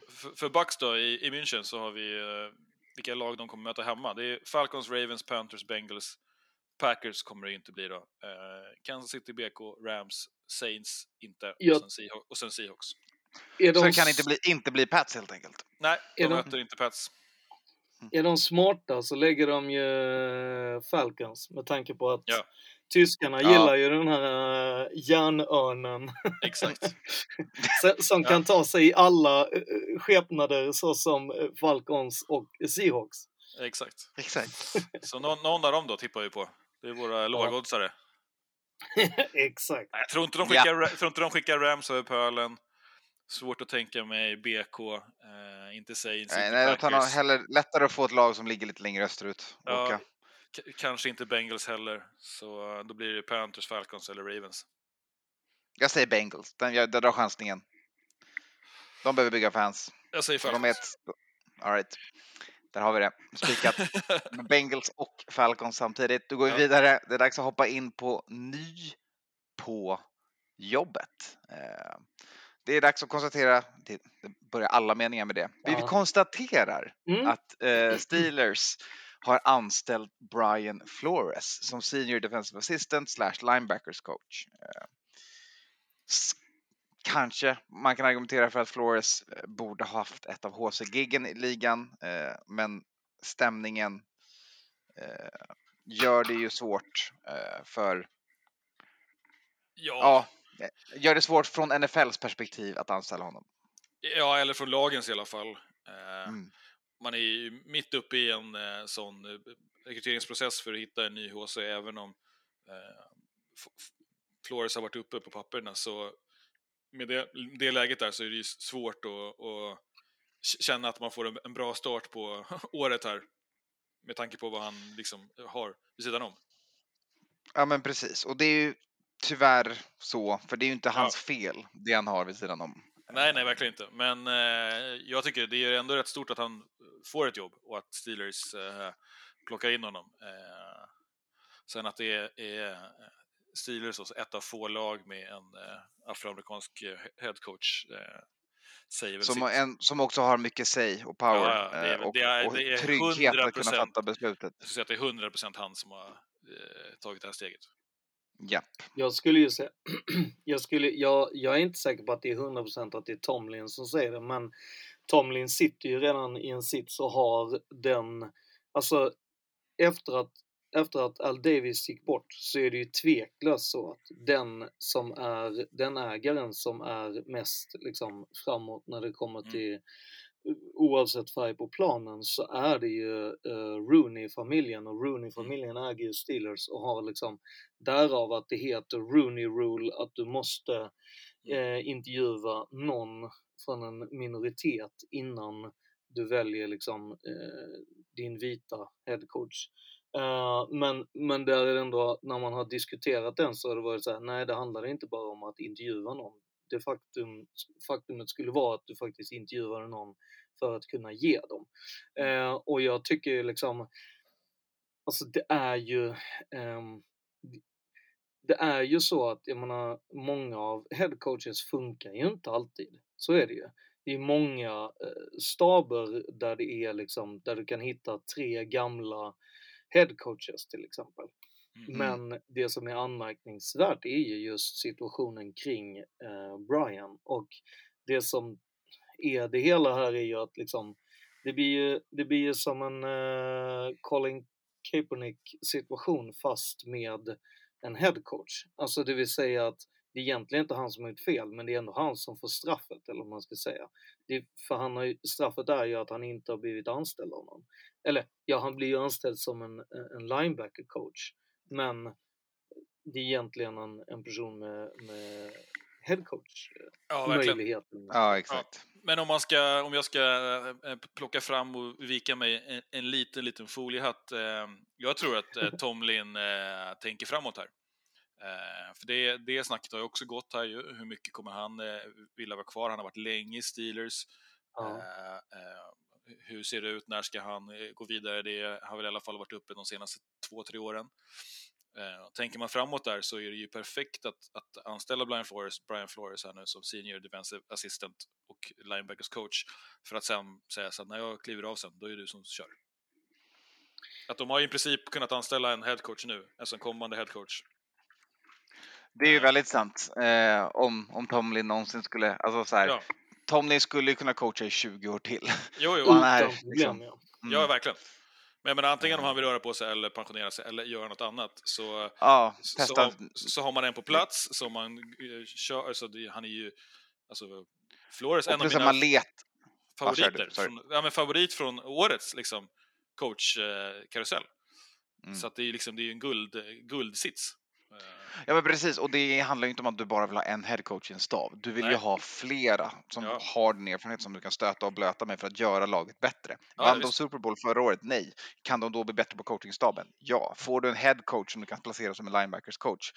för, för Bucks då, i, i München så har vi eh, vilka lag de kommer möta hemma. Det är Falcons, Ravens, Panthers, Bengals. Packers kommer det inte bli då. Eh, Kansas City, BK, Rams, Saints inte Ja. och, sen Seahawks, och sen Seahawks. är, de, Så det kan inte bli, inte bli Pats helt enkelt. Nej, de Är de- möter inte Pats. är de smarta så lägger de ju eh, Falcons med tanke på att Ja. Tyskarna Ja. gillar ju den här uh, järnörnen Exakt. som- Ja. kan ta sig i alla eh, skepnader såsom eh, Falcons och Seahawks. Exakt. Exakt. Så någon, någon av dem då tippar vi på. Det är våra lågoddsare. Exakt. Jag tror inte de Ja. skickar, jag tror inte de skickar Rams över pölen. Svårt att tänka mig BK, eh, inte Saints, Nej, inte nej, jag tar nog hellre lättare att få ett lag som ligger lite längre österut. Ja. Åka. Kanske inte Bengals heller. Så eh, då blir det Panthers, Falcons eller Ravens. Jag säger Bengals. Den, jag, jag drar chansningen. De behöver bygga fans. Jag säger Och De Falcons. är ett... All right. Där har vi det. Spikat. Bengals och Falcons samtidigt. Då går vi Ja. vidare. Det är dags att hoppa in på ny på jobbet. Eh, Det är dags att konstatera, det börjar alla meningar med det. Vi konstaterar Mm. att eh, Steelers har anställt Brian Flores som Senior Defensive Assistant slash Linebackers coach. Eh, Kanske man kan argumentera för att Flores eh, borde ha haft ett av HC-giggen i ligan, eh, men stämningen gör det ju svårt för, Ja, ja, gör det svårt från NFLs perspektiv att anställa honom. ja, eller från lagens i alla fall. Mm. Man är ju mitt uppe i en eh, sån eh, rekryteringsprocess för att hitta en ny HC, även om eh, Flores har varit uppe på papperna. Så med det, det läget där så är det ju svårt att, att känna att man får en, en bra start på året här. Med tanke på vad han liksom har vid sidan om. Ja men precis, och det är ju tyvärr så, för det är ju inte Ja. hans fel, det han har vid sidan om. Nej, nej, verkligen inte. Men eh, jag tycker det är ändå rätt stort att han får ett jobb och att Steelers eh, plockar in honom. Eh, sen att det är, är Steelers, också ett av få lag med en eh, afroamerikansk eh, headcoach, eh, säger väl Som, sitt. en, som också har mycket say och power Ja, ja, det är- eh, och, det är- och trygghet att kunna 100%. fatta beslutet. Jag skulle säga att det är 100% han som har eh, tagit det här steget. Japp. Jag skulle ju säga, jag, skulle, jag, jag är inte säker på att det är 100% att det är Tomlin som säger det, men Tomlin sitter ju redan i en sits och har den, alltså efter att, efter att Al Davis gick bort så är det ju tveklöst så att den som är, den ägaren som är mest liksom framåt när det kommer Mm. till oavsett färg på planen så är det ju uh, Rooney-familjen och Rooney-familjen äger ju Steelers och har liksom därav att det heter Rooney Rule att du måste eh, intervjua någon från en minoritet innan du väljer liksom eh, din vita headcoach. Uh, men, men där är det ändå, när man har diskuterat den så har det varit så här, nej det handlar inte bara om att intervjua någon. Det faktum, faktumet skulle vara att du faktiskt intervjuar någon för att kunna ge dem. Eh, och jag tycker liksom, alltså det är ju, ehm, det är ju så att, jag menar, många av headcoaches funkar ju inte alltid. Så är det ju. Det är många eh, staber där det är liksom, där du kan hitta tre gamla headcoaches till exempel. Mm. Men det som är anmärkningsvärt är ju just situationen kring eh, Brian och det som är det hela här är ju att liksom det blir ju, det blir ju som en eh, Colin Kaepernick situation fast med en headcoach. Alltså det vill säga att det är egentligen inte han som har gjort fel, men det är ändå han som får straffet, eller vad man ska säga. Det, för han har ju, straffet är ju att han inte har blivit anställd av någon. Eller ja, han blir ju anställd som en, en linebacker coach, men det är egentligen en, en person med, med headcoach Ja, verkligen. möjligheten. Ja, exakt. Men om, man ska, om jag ska eh, plocka fram och vika mig en, en liten, liten foliehatt. Eh, jag tror att eh, Tomlin eh, tänker framåt här. Eh, för det, det snacket har ju också gått här ju. Hur mycket kommer han eh, vilja vara kvar? Han har varit länge i Steelers. Ja. Hur ser det ut? När ska han eh, gå vidare? Det har väl i alla fall varit uppe de senaste två, tre åren. Eh, tänker man framåt där så är det ju perfekt att, att anställa Brian Flores, Brian Flores här nu som senior defensive assistant och linebackers coach för att sen säga så att när jag kliver av sen, då är det du som kör. Att de har i princip kunnat anställa en headcoach nu, alltså en kommande headcoach. Det är ju väldigt sant. Eh, om, om Tomlin någonsin skulle, alltså så här, Ja, Tomlin skulle kunna coacha i 20 år till. jo, jo. Han är liksom, ja. mm, Ja, verkligen. Men jag menar, antingen om han vill röra på sig eller pensionera sig eller göra något annat så, ja, så, så har man en på plats som man eh, kör. Alltså det, han är ju, alltså Flores, en av mina man let. Favoriter. sorry. från, ja, men favorit från årets liksom, coachkarusell. Mm. Så att det är, liksom, det är ju en guld, guldsits. Eh, Ja men precis, och det handlar ju inte om att du bara vill ha en headcoach i en stab. Du vill ju Nej. ha flera som Ja. har den erfarenhet som du kan stöta och blöta med för att göra laget bättre. Ja, Vann de. Super Bowl förra året? Nej. Kan de då bli bättre på coachingstaben? Ja. Får du en headcoach som du kan placera som en linebackers coach?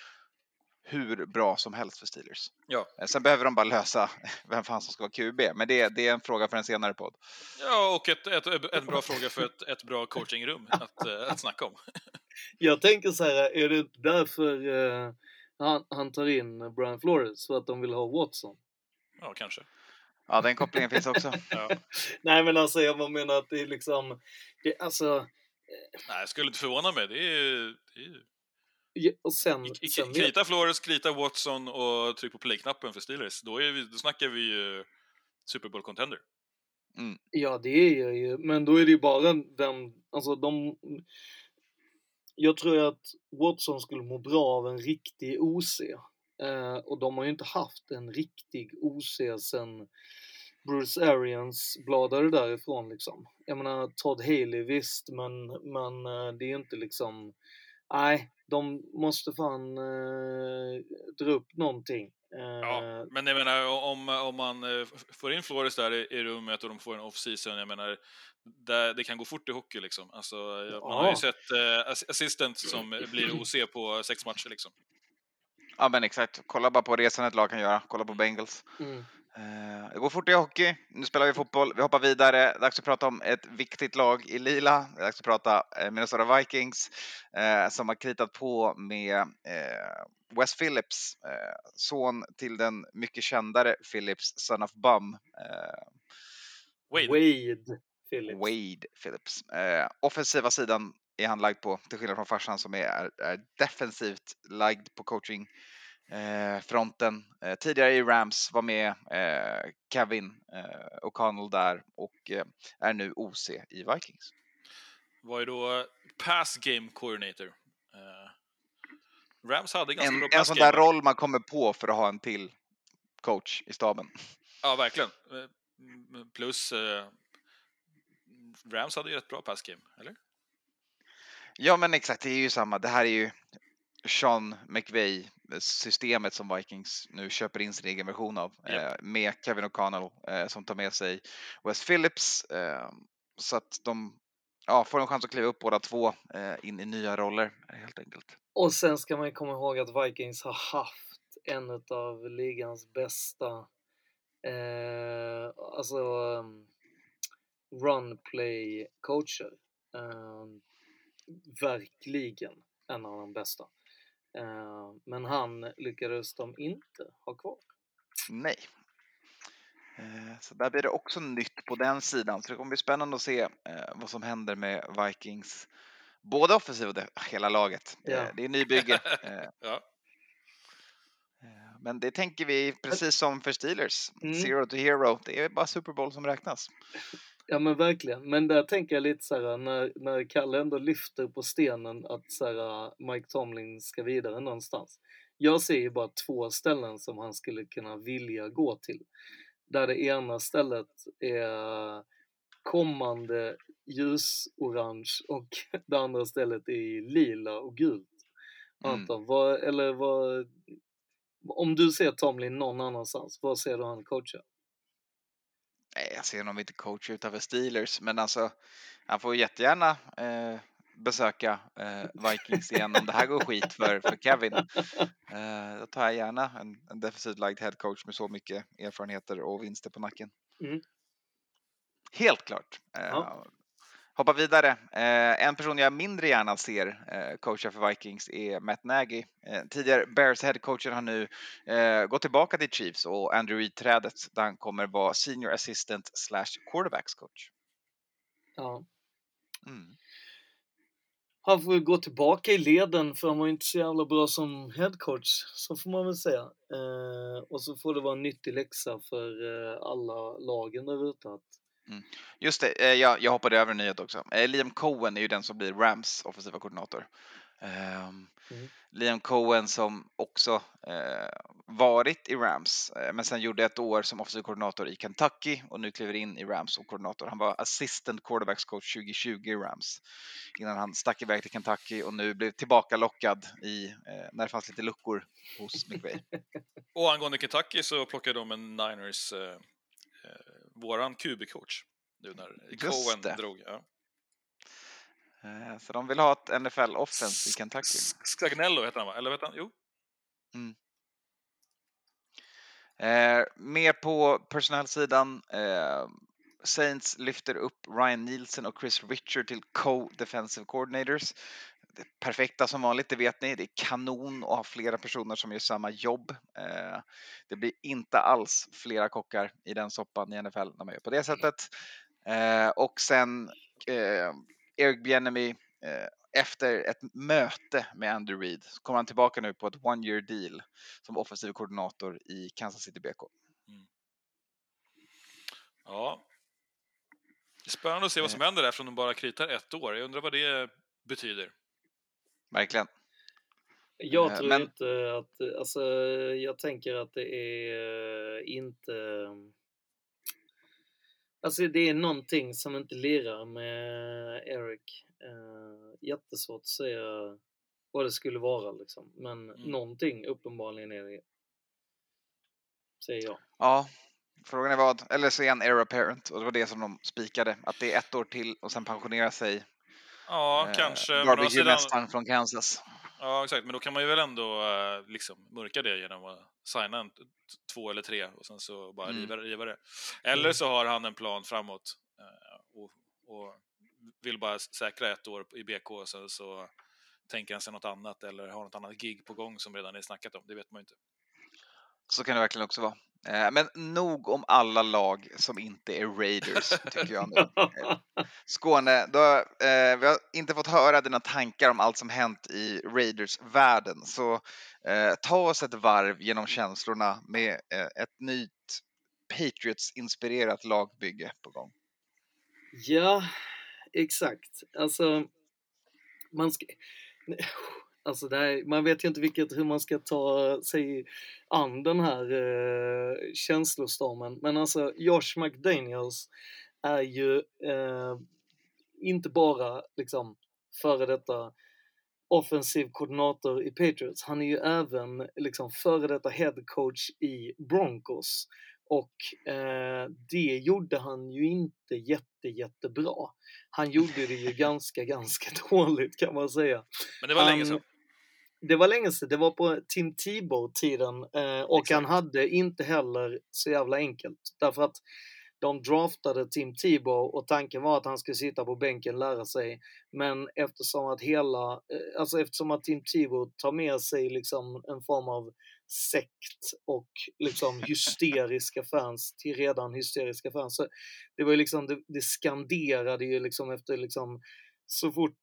Hur bra som helst för Steelers. Ja. Eh, Sen behöver de bara lösa vem fan som ska vara QB, men det, det är en fråga för en senare podd. Ja, och ett, ett, en bra fråga för ett, ett bra coachingrum att, eh, att snacka om. Jag tänker så här, är det inte därför eh, han, han tar in Brian Flores? För att de vill ha Watson? Ja, kanske. Ja, den kopplingen finns också. Ja. Nej men alltså jag bara menar att det är liksom, det, alltså, Nej, jag skulle inte förvåna mig. Det är ju... Det är och sen, I- sen Krita Flores, krita Watson och tryck på play-knappen för Steelers. Då, är vi, då snackar vi ju Super Bowl contender. Ja, det är jag ju, men då är det ju bara den, alltså de... Jag tror ju att Watson skulle må bra av en riktig OC. Eh, och de har ju inte haft en riktig OC sen Bruce Arians bladade därifrån liksom. Jag menar Todd Haley visst, men, men eh, det är inte liksom... Nej, de måste fan eh, dra upp någonting. Eh, Ja, men jag menar om, om man eh, får in Flores där i, i rummet och de får en off-season, jag menar, det, det kan gå fort i hockey liksom. Alltså, jag- man har ju Ja. sett eh, ass- assistant som blir OC på sex matcher liksom. Ja, men exakt. Kolla bara på resan ett lag kan göra. Kolla på Bengals. mm. Eh, Det går fort i hockey. Nu spelar vi fotboll. Vi hoppar vidare. Dags att prata om ett viktigt lag i lila. Dags att prata eh, Minnesota Vikings eh, som har kritat på med eh, Wes Phillips, eh, son till den mycket kändare Phillips, son of Bum, Wade. Wade Phillips. Wade Phillips. Offensiva sidan är han lagd på, till skillnad från farsan som är, är defensivt lagd på coaching. Eh, fronten. Eh, tidigare i Rams var med eh, Kevin eh, O'Connell där och eh, är nu OC i Vikings. Var ju då eh, pass game coordinator. Eh, Rams hade ganska En, bra en pass sån game. där roll man kommer på för att ha en till coach i staben. Ja, verkligen. Plus Rams hade ju ett bra pass game, eller? Ja men exakt, det är ju samma. Det här är ju Sean McVay systemet som Vikings nu köper in sin egen version av Japp. eh, med Kevin O'Connell eh, som tar med sig Wes Phillips eh, så att de ja, får en chans att kliva upp båda två eh, in i nya roller helt enkelt. Och sen ska man ju komma ihåg att Vikings har haft en av ligans bästa eh, alltså um, run play coacher. Eh, verkligen en av de bästa. Eh, men han lyckades de inte ha kvar. Nej. Eh, Så där blir det också nytt på den sidan, så det kommer bli spännande att se eh, vad som händer med Vikings både offensiv och det, hela laget. Ja. Det är nybygge. Ja. Men det tänker vi precis som för Steelers. Mm. Zero to hero. Det är bara Super Bowl som räknas. Ja men verkligen. Men där tänker jag lite så här när, när Kalle ändå lyfter på stenen att så här, Mike Tomlin ska vidare någonstans. Jag ser ju bara två ställen som han skulle kunna vilja gå till. Där det ena stället är kommande ljusorange och det andra stället är lila och gult. Mm. Anton, vad, eller vad, om du ser Tomlin någon annanstans, vad ser du han coacha? Nej, jag ser honom inte coach utanför Steelers, men alltså han får jättegärna eh, besöka eh, Vikings igen om det här går skit för, för Kevin. Eh, då tar jag gärna en, en defensivt lagd head coach med så mycket erfarenheter och vinster på nacken. Mm. Helt klart. Eh, Ja. Hoppa vidare. Eh, en person jag mindre gärna ser eh, coacha för Vikings är Matt Nagy. Eh, tidigare Bears head coachen har nu eh, gått tillbaka till Chiefs och Andrew Reid-trädet där han kommer vara senior assistant slash quarterbacks coach. Ja. Mm. Han får gå tillbaka i leden för han var inte så jävla bra som headcoach, så får man väl säga. Eh, och så får det vara en nyttig läxa för eh, alla lagen där ute att Just det, eh, jag, jag hoppade över en nyhet också. Eh, Liam Cohen är ju den som blir Rams offensiva koordinator. Ehm, Mm. Liam Cohen som också eh, varit i Rams, eh, men sen gjorde ett år som offensiv koordinator i Kentucky och nu kliver in i Rams som koordinator. Han var assistant quarterbacks coach 2020 i Rams innan han stack iväg till Kentucky och nu blev tillbaka lockad i eh, när det fanns lite luckor hos McVay. Och angående Kentucky så plockade de en Niners, våran QB-coach, nu när Cohen det. drog. Ja. Eh, så de vill ha ett NFL offense i Kentucky. S- Scagnello heter han va? Eller vet han? Jo. Eh, mer på personalsidan. Eh, Saints lyfter upp Ryan Nielsen och Chris Richard till co-defensive coordinators. Det perfekta som vanligt, det vet ni. Det är kanon att ha flera personer som gör samma jobb. Eh, det blir inte alls flera kockar i den soppan i NFL när man gör på det sättet. Eh, och sen eh, Eric Bieniemy eh, efter ett möte med Andrew Reid så kommer han tillbaka nu på ett one year deal som offensiv koordinator i Kansas City BK. Ja. Det är spännande att se vad som händer där från de bara kritar ett år. Jag undrar vad det betyder. Verkligen. Jag Eh, tror men- inte att, alltså jag tänker att det är eh, inte Alltså det är någonting som inte lirar med Eric. Eh, jättesvårt att säga vad det skulle vara liksom. Men Mm. någonting uppenbarligen är det. Säger jag. Ja, frågan är vad, eller så är han era parent och det var det som de spikade, att det är ett år till och sen pensionera sig. Ja, eh, kanske. Barbecue-mästaren från Kansas. ja, exakt. Men då kan man ju väl ändå eh, liksom mörka det genom att signa en, två eller tre och sen så bara Mm. riva, riva det. Eller så har han en plan framåt eh, och, och vill bara säkra ett år i BK och sen så tänker han sig något annat eller har något annat gig på gång som redan är snackat om. Det vet man ju inte. Så kan det verkligen också vara. Eh, Men nog om alla lag som inte är Raiders, tycker jag nu. Skåne, då, eh, vi har inte fått höra dina tankar om allt som hänt i Raiders-världen, så eh, ta oss ett varv genom känslorna med eh, ett nytt Patriots-inspirerat lagbygge på gång. Ja, exakt. Alltså, man ska... Alltså här, man vet ju inte vilket, hur man ska ta sig an den här eh, känslostormen. Men alltså, Josh McDaniels är ju eh, inte bara liksom före detta offensiv koordinator i Patriots. Han är ju även liksom före detta head coach i Broncos. Och eh, det gjorde han ju inte jätte, jättebra. Han gjorde det ju ganska, ganska dåligt kan man säga. Men det var länge sedan. Det var länge sedan, det var på Tim Tebow-tiden eh, och Exakt. han hade inte heller så jävla enkelt. Därför att de draftade Tim Tebow och tanken var att han skulle sitta på bänken och lära sig. Men eftersom att hela, eh, alltså eftersom att Tim Tebow tar med sig liksom en form av sekt och liksom hysteriska fans till redan hysteriska fans. Så det var ju liksom, det, det skanderade ju liksom efter liksom så fort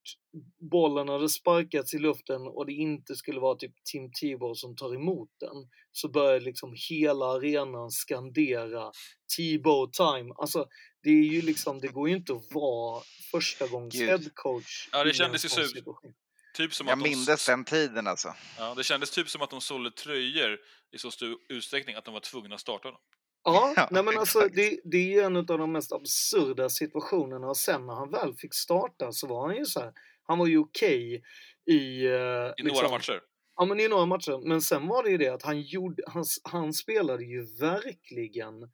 bollen hade sparkats i luften och det inte skulle vara typ Tim Tebow som tar emot den så började liksom hela arenan skandera Tebow time. Alltså det är ju liksom, det går ju inte att vara första gångs headcoach Ja, det kändes ju så-. Typ som Jag att de, mindes den tiden alltså. ja, det kändes typ som att de sålde tröjor i så stor utsträckning att de var tvungna att starta dem. Ja, Ja, nej men alltså det, det är en av de mest absurda situationerna. Och sen när han väl fick starta så var han ju så här, han var ju okej i... eh, I liksom, några matcher. Ja men i några matcher, men sen var det ju det att han gjorde, han, han spelade ju verkligen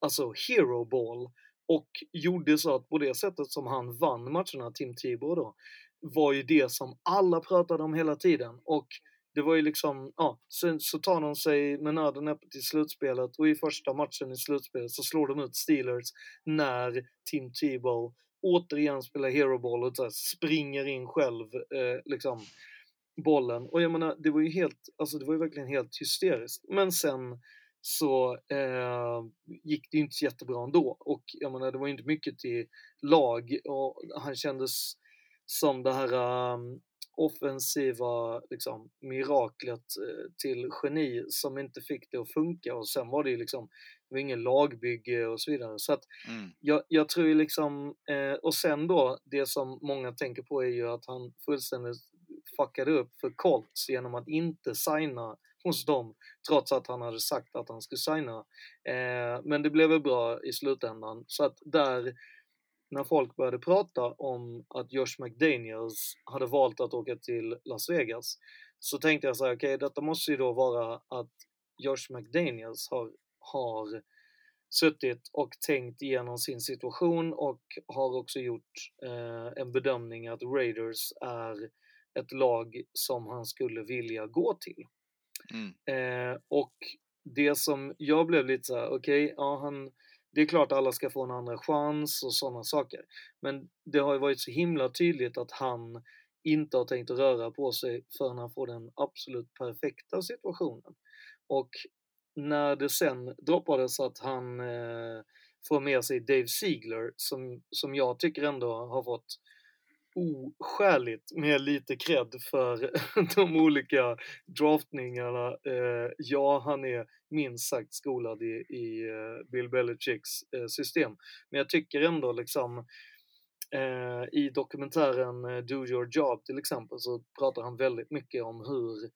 alltså hero ball. Och gjorde så att på det sättet som han vann matcherna, Tim Tebow då, var ju det som alla pratade om hela tiden. Och det var ju liksom, ja, sen så tar de sig med nöden näppe till slutspelet och i första matchen i slutspelet så slår de ut Steelers när Tim Tebow återigen spelar hero ball och så här springer in själv eh, liksom bollen. Och jag menar, det var ju helt, alltså det var ju verkligen helt hysteriskt. Men sen så eh, gick det ju inte så jättebra ändå. Och jag menar, det var ju inte mycket till lag och han kändes som det här um, offensiva liksom, miraklet eh, till geni som inte fick det att funka och sen var det ju liksom, det var ingen lagbygge och så vidare. Så att Mm. jag, jag tror ju liksom, eh, och sen då, det som många tänker på är ju att han fullständigt fuckade upp för Colts genom att inte signa hos dem, trots att han hade sagt att han skulle signa. Eh, men det blev väl bra i slutändan. Så att där, när folk började prata om att Josh McDaniels hade valt att åka till Las Vegas, så tänkte jag så här, okej, detta måste ju då vara att Josh McDaniels har, har suttit och tänkt igenom sin situation och har också gjort eh, en bedömning att Raiders är ett lag som han skulle vilja gå till. Mm. Eh, och det som jag blev lite så här, okej, ja han, det är klart alla ska få en andra chans och sådana saker. Men det har ju varit så himla tydligt att han inte har tänkt röra på sig förrän han får den absolut perfekta situationen. Och när det sen droppades att han eh, får med sig Dave Ziegler som, som jag tycker ändå har fått oskäligt med lite cred för de olika draftningarna. Eh, ja, han är minst sagt skolad i, i eh, Bill Belichicks eh, system. Men jag tycker ändå liksom eh, i dokumentären Do Your Job till exempel så pratar han väldigt mycket om hur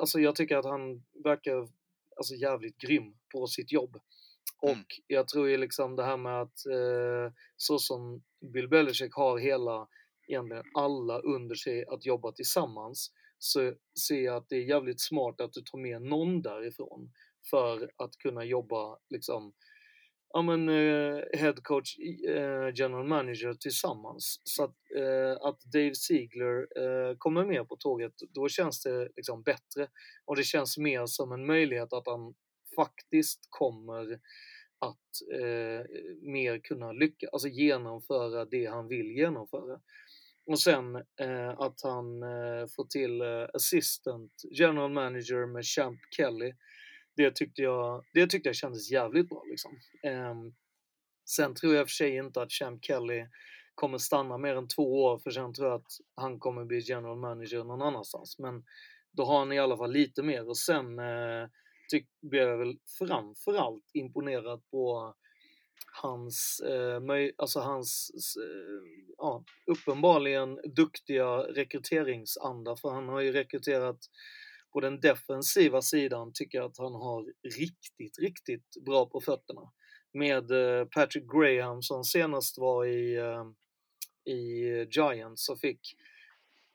Alltså jag tycker att han verkar alltså jävligt grym på sitt jobb. Och Mm. jag tror ju liksom det här med att eh, så som Bill Belichick har hela, egentligen alla under sig att jobba tillsammans så ser jag att det är jävligt smart att du tar med någon därifrån för att kunna jobba liksom ja men eh, head coach, eh, general manager tillsammans. Så att, eh, att Dave Ziegler eh, kommer med på tåget, då känns det liksom bättre. Och det känns mer som en möjlighet att han faktiskt kommer att eh, mer kunna lyckas, alltså genomföra det han vill genomföra. Och sen eh, att han eh, får till eh, assistant general manager med Champ Kelly. Det tyckte jag, det tyckte jag kändes jävligt bra liksom. Ehm, sen tror jag för sig inte att Champ Kelly kommer stanna mer än två år för sen tror jag att han kommer bli general manager någon annanstans. Men då har han i alla fall lite mer och sen eh, blev jag väl framförallt imponerad på hans, eh, alltså hans eh, ja, uppenbarligen duktiga rekryteringsanda för han har ju rekryterat på den defensiva sidan tycker jag att han har riktigt, riktigt bra på fötterna. Med eh, Patrick Graham som senast var i, eh, i Giants och fick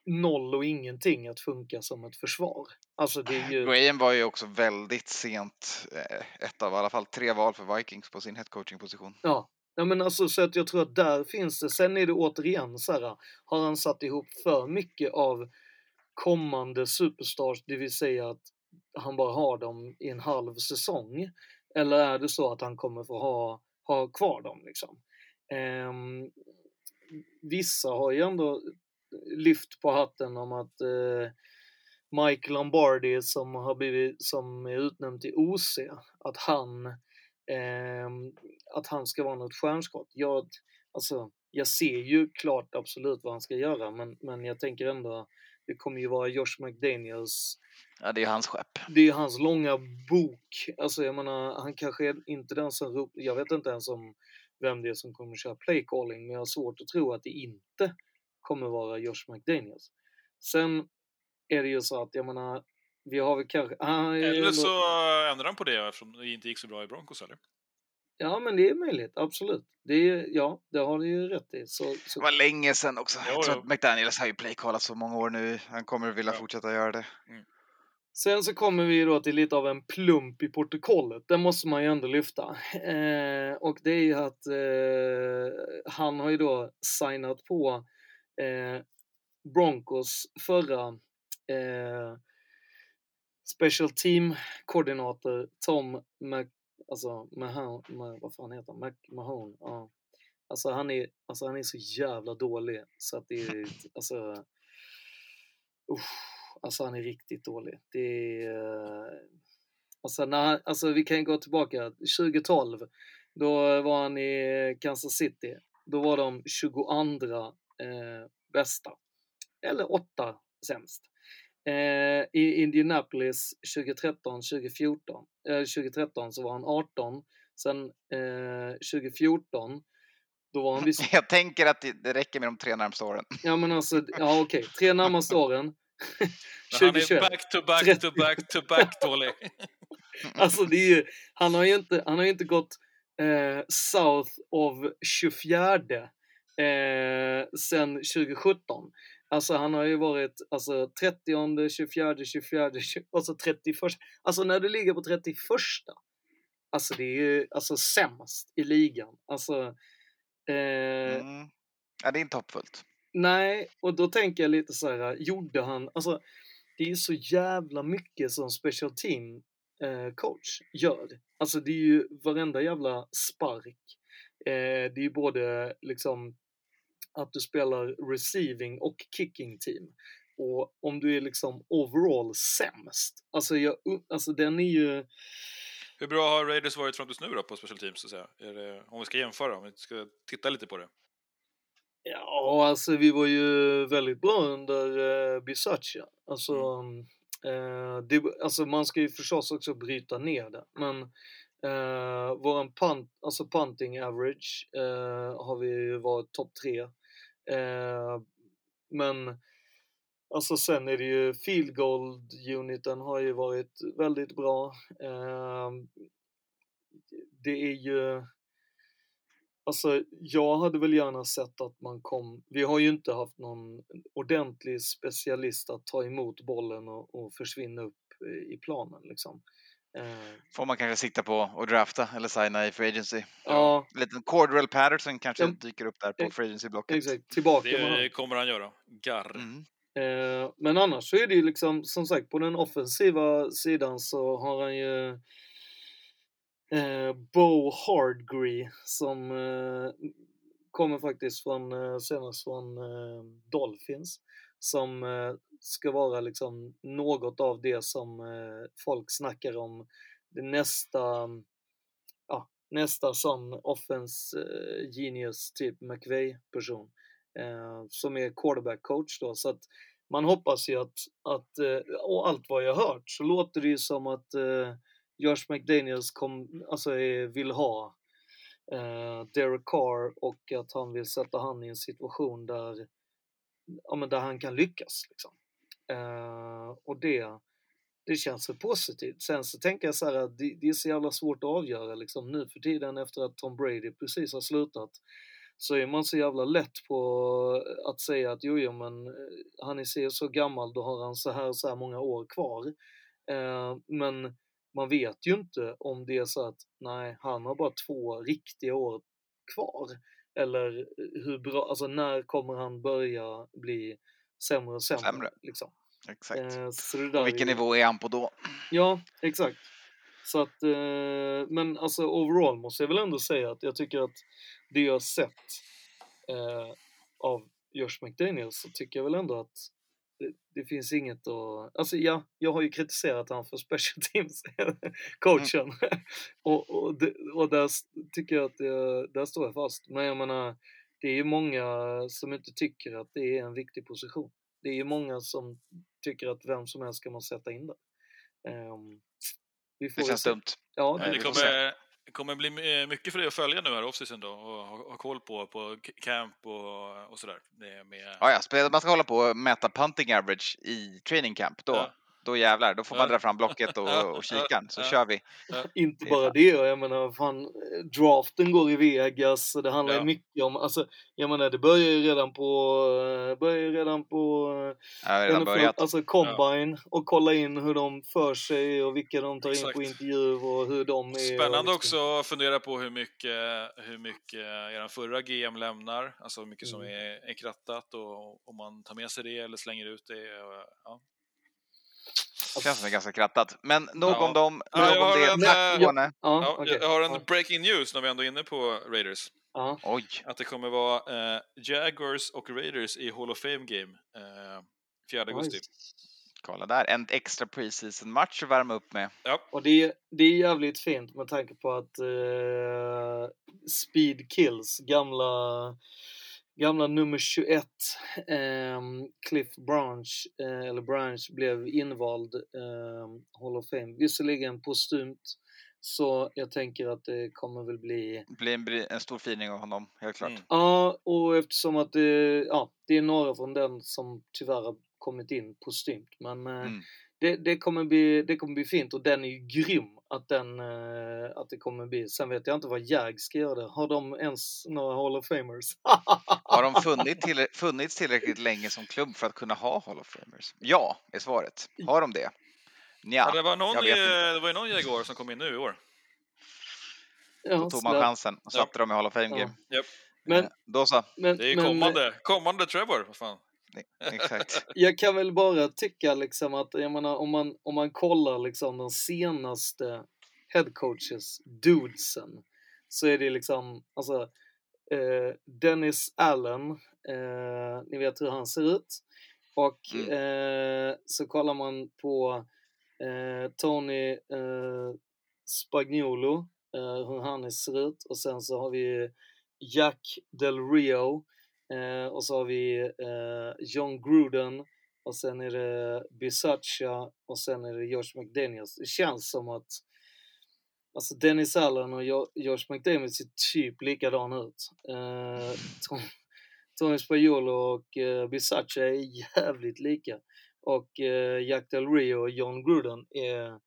noll och ingenting att funka som ett försvar. Alltså det är ju... Graham var ju också väldigt sent, eh, ett av i alla fall tre val för Vikings på sin headcoaching-position. Ja. ja, men alltså så att jag tror att där finns det. Sen är det återigen så här, har han satt ihop för mycket av kommande superstars, det vill säga att han bara har dem i en halv säsong? Eller är det så att han kommer få ha, ha kvar dem liksom? Ehm, vissa har ju ändå lyft på hatten om att eh, Mike Lombardi som har blivit, som är utnämnd till OC, att han, ehm, att han ska vara något stjärnskott. Jag, alltså, jag ser ju klart absolut vad han ska göra, men, men jag tänker ändå, det kommer ju vara Josh McDaniels Ja, det är ju hans skepp. det är ju hans långa bok. Alltså jag menar, han kanske är inte den som rop, Jag vet inte ens om vem det är som kommer köra playcalling, men jag har svårt att tro att det inte kommer vara Josh McDaniels. Sen är det ju så att, jag menar, vi har väl kanske... Ah, Eller så ändrar han på det eftersom det inte gick så bra i Broncos eller? Ja, men det är möjligt, absolut. Det är, ja, det har du ju rätt i. Så, Det så, var länge sedan också. Jo, Jag tror jo. att McDaniels har ju playcallat så många år nu. Han kommer vilja Ja. fortsätta göra det. Sen så kommer vi då till lite av en plump i protokollet. Den måste man ju ändå lyfta. Eh, och det är ju att eh, han har ju då signat på eh, Broncos förra eh, special team-koordinator Tom Mc, alltså, Mahone, vad fan heter han? Mac, Mahone. Ja. Alltså han, är, alltså han är så jävla dålig så att det är, alltså, uh, alltså han är riktigt dålig. Det är, uh, alltså, när, alltså vi kan gå tillbaka, 2012, då var han i Kansas City. Då var de 22 eh, bästa. Eller åtta sämst. Eh, I Indianapolis 2013, 2014, eh, 2013 så var han 18. Sen eh, 2014, då var han visst Jag tänker att det, räcker med de tre närmsta åren. Ja men alltså, ja okej, tre närmaste åren. Men han är 2021. back to back to back to back dålig. Alltså det är ju, han har ju inte, han har ju inte gått eh, south of 24 eh, sen 2017. Alltså han har ju varit alltså 30, 24, 24, 20, alltså 31. Alltså när du ligger på 31. Alltså det är ju alltså sämst i ligan. Alltså eh, Mm. Ja, det är inte hoppfullt. Nej, och då tänker jag lite så här, gjorde han, alltså det är ju så jävla mycket som special team eh, coach gör. Alltså det är ju varenda jävla spark. Eh, det är ju både liksom att du spelar receiving och kicking team. Och om du är liksom overall sämst, alltså, jag, alltså den är ju, Hur bra har Raiders varit fram tills nu då på special teams? Så att säga? Det, om vi ska jämföra, om vi ska titta lite på det. Ja, alltså vi var ju väldigt bra under eh, Bisaccia. Alltså, eh, det, alltså man ska ju förstås också bryta ner det. Men eh, våran punt, alltså punting average eh, har vi ju varit topp tre. Eh, men alltså sen är det ju field goal uniten har ju varit väldigt bra. Eh, det är ju Alltså, jag hade väl gärna sett att man kom... Vi har ju inte haft någon ordentlig specialist att ta emot bollen och, och försvinna upp eh, i planen liksom. Eh, Får man kanske sikta på att drafta eller signa i free agency. ja, En liten Cordwell Patterson kanske Ja. dyker upp där på free agency-blocket. exakt. Tillbaka Det kommer han göra. Garr. Mm. Eh, men annars så är det ju liksom, som sagt, på den offensiva sidan så har han ju eh, Bo Hardgree som eh, kommer faktiskt från, senast från Dolphins. Som eh, ska vara liksom något av det som eh, folk snackar om. Det nästa, ja, nästa sån offense eh, genius typ McVay-person. Som är quarterback coach då. Så att man hoppas ju att, att och allt vad jag hört så låter det ju som att Josh McDaniels kom, alltså, vill ha Derek Carr och att han vill sätta han i en situation där, ja, men där han kan lyckas. Liksom. Eh, och det, det känns så positivt. Sen så tänker jag så här att det, det är så jävla svårt att avgöra liksom, nu för tiden efter att Tom Brady precis har slutat så är man så jävla lätt på att säga att jo, jo men eh, han är så- så gammal, då har han så här så här många år kvar. Eh, men man vet ju inte om det är så att nej, han har bara två riktiga år kvar. Eller hur bra, alltså när kommer han börja bli sämre och sämre? Sämre. Liksom. Exakt. Eh, så vilken är nivå är han på då? Ja, exakt. Så att, eh, men alltså overall måste jag väl ändå säga att jag tycker att det jag sett eh, av Josh McDaniels så tycker jag väl ändå att det, det finns inget att... Alltså ja, jag har ju kritiserat han för special teams, coachen. och, och, det, och där tycker jag att det, där står jag fast. Men jag menar, det är ju många som inte tycker att det är en viktig position. Det är ju många som tycker att vem som helst ska man sätta in där. Vi får Det känns se. dumt. Ja, Men det, det kommer, det kommer bli eh, mycket för dig att följa nu här off-season då och ha, ha koll på, på camp och, och sådär. Med, Ja, ja, man ska hålla på och mäta punting average i training camp. Då, Ja. Då jävlar, då får man Ja. dra fram blocket och, Ja, och kikaren, så ja. kör vi. inte bara det, jag menar fan, eh, draften går i Vegas det handlar Ja. mycket om, alltså, jag menar det börjar ju redan på, eh, börjar ju redan på har redan NFL, börjat. alltså combine och kolla in hur de för sig och vilka de tar in på Exakt. intervju och hur de är. Spännande liksom- också att fundera på hur mycket, hur mycket er förra GM lämnar, alltså hur mycket som Mm. är, är krattat och om man tar med sig det eller slänger ut det. och, Ja. Det känns som ganska krattat. Men nog Ja. om dem, Ja, nog om har det. en, Tack eh, Skåne. Ja, Ja. Jag har en Ja, breaking news när vi ändå är inne på Raiders. ja. Oj, Att det kommer vara eh, Jaguars och Raiders i Hall of Fame Game eh, 4 augusti. Kolla där. En extra preseason match att värma upp med. Och det, det är jävligt fint med tanke på att eh, Speed Kills, gamla, gamla nummer 21, eh, Cliff Branch, eh, eller Branch, blev invald eh, Hall of Fame. Visserligen postumt, så jag tänker att det kommer väl bli Det blir en, en stor fining av honom, helt klart. Mm. Ja, och eftersom att det, ja, det är några från den som tyvärr har kommit in postumt. Men eh, Mm. det, det, kommer bli, det kommer bli fint och den är ju grym att, den, eh, att det kommer bli. Sen vet jag inte vad Jag ska göra. det. Har de ens några Hall of Famers? Har de funnit till, funnits tillräckligt länge som klubb för att kunna ha Hall of Famers? Ja, är svaret. Har de det? Ja, Nja, det, var någon, jag vet inte. det var ju någon Jaguar som kom in nu i år. ja, Då tog man chansen och satte dem i Hall of Fame Ja. Men- Eh, Då så, Men, Det är ju men, kommande, kommande Trevor. Vad fan. Exakt. jag kan väl bara tycka liksom att, jag menar, om man, om man kollar liksom de senaste headcoaches, dudesen, så är det liksom, alltså, eh, Dennis Allen, eh, ni vet hur han ser ut. Och Mm. eh, så kollar man på eh, Tony eh, Spagnuolo, eh, hur han ser ut. Och sen så har vi Jack Del Rio. Eh, och så har vi eh, John Gruden. Och sen är det Bisaccia. Och sen är det Josh McDaniels. Det känns som att Alltså Dennis Allen och Jo- Josh McDaniels ser typ likadan ut. Eh, Tom- Tony Spagnuolo och eh, Bisaccia är jävligt lika. Och eh, Jack Del Rio och John Gruden är,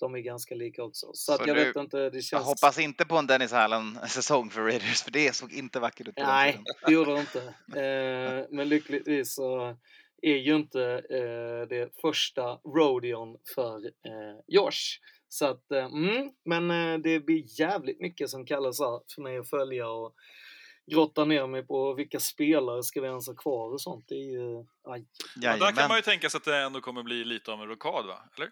de är ganska lika också. Så, att Så jag du- vet inte, det Jag känns... hoppas inte på en Dennis Allen-säsong för Raiders, för det såg inte vackert ut Nej, det gjorde det inte. Eh, men lyckligtvis så är ju inte eh, det första rodeon för eh, Josh. Så att, eh, mm, men eh, det blir jävligt mycket som kallas för mig att följa och grotta ner mig på vilka spelare ska vi ens ha kvar och sånt. Det är ju, aj. Ja, där kan man ju tänka sig att det ändå kommer bli lite av en rockad, va? Eller?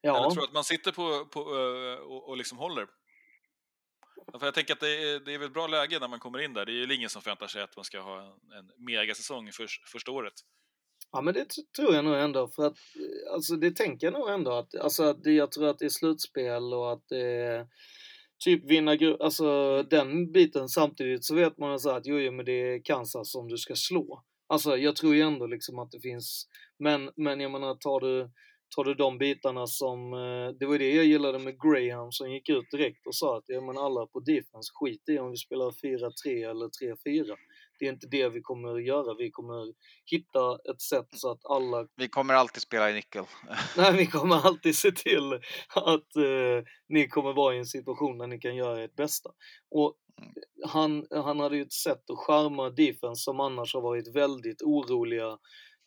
Ja, Eller tror du att man sitter på, på eh, och, och liksom håller? För jag tänker att det är, det är väl ett bra läge när man kommer in där. Det är ju ingen som förväntar sig att man ska ha en, en megasäsong för, första året. Ja men det tror jag nog ändå för att, eh, alltså det tänker jag nog ändå att, alltså att det, jag tror att det är slutspel och att det är typ vinna alltså den biten samtidigt så vet man så att jo, jo men det är Kansas som du ska slå. Alltså jag tror ju ändå liksom att det finns, men, men jag menar tar du, tar du de bitarna som, eh, det var det jag gillade med Graham som gick ut direkt och sa att ja men alla på defense, skit i om vi spelar 4-3 eller 3-4. Det är inte det vi kommer att göra, vi kommer hitta ett sätt så att alla Vi kommer alltid spela i nickel. Nej, vi kommer alltid se till att eh, ni kommer vara i en situation där ni kan göra ert bästa. Och Mm. han, han hade ju ett sätt att charma defense som annars har varit väldigt oroliga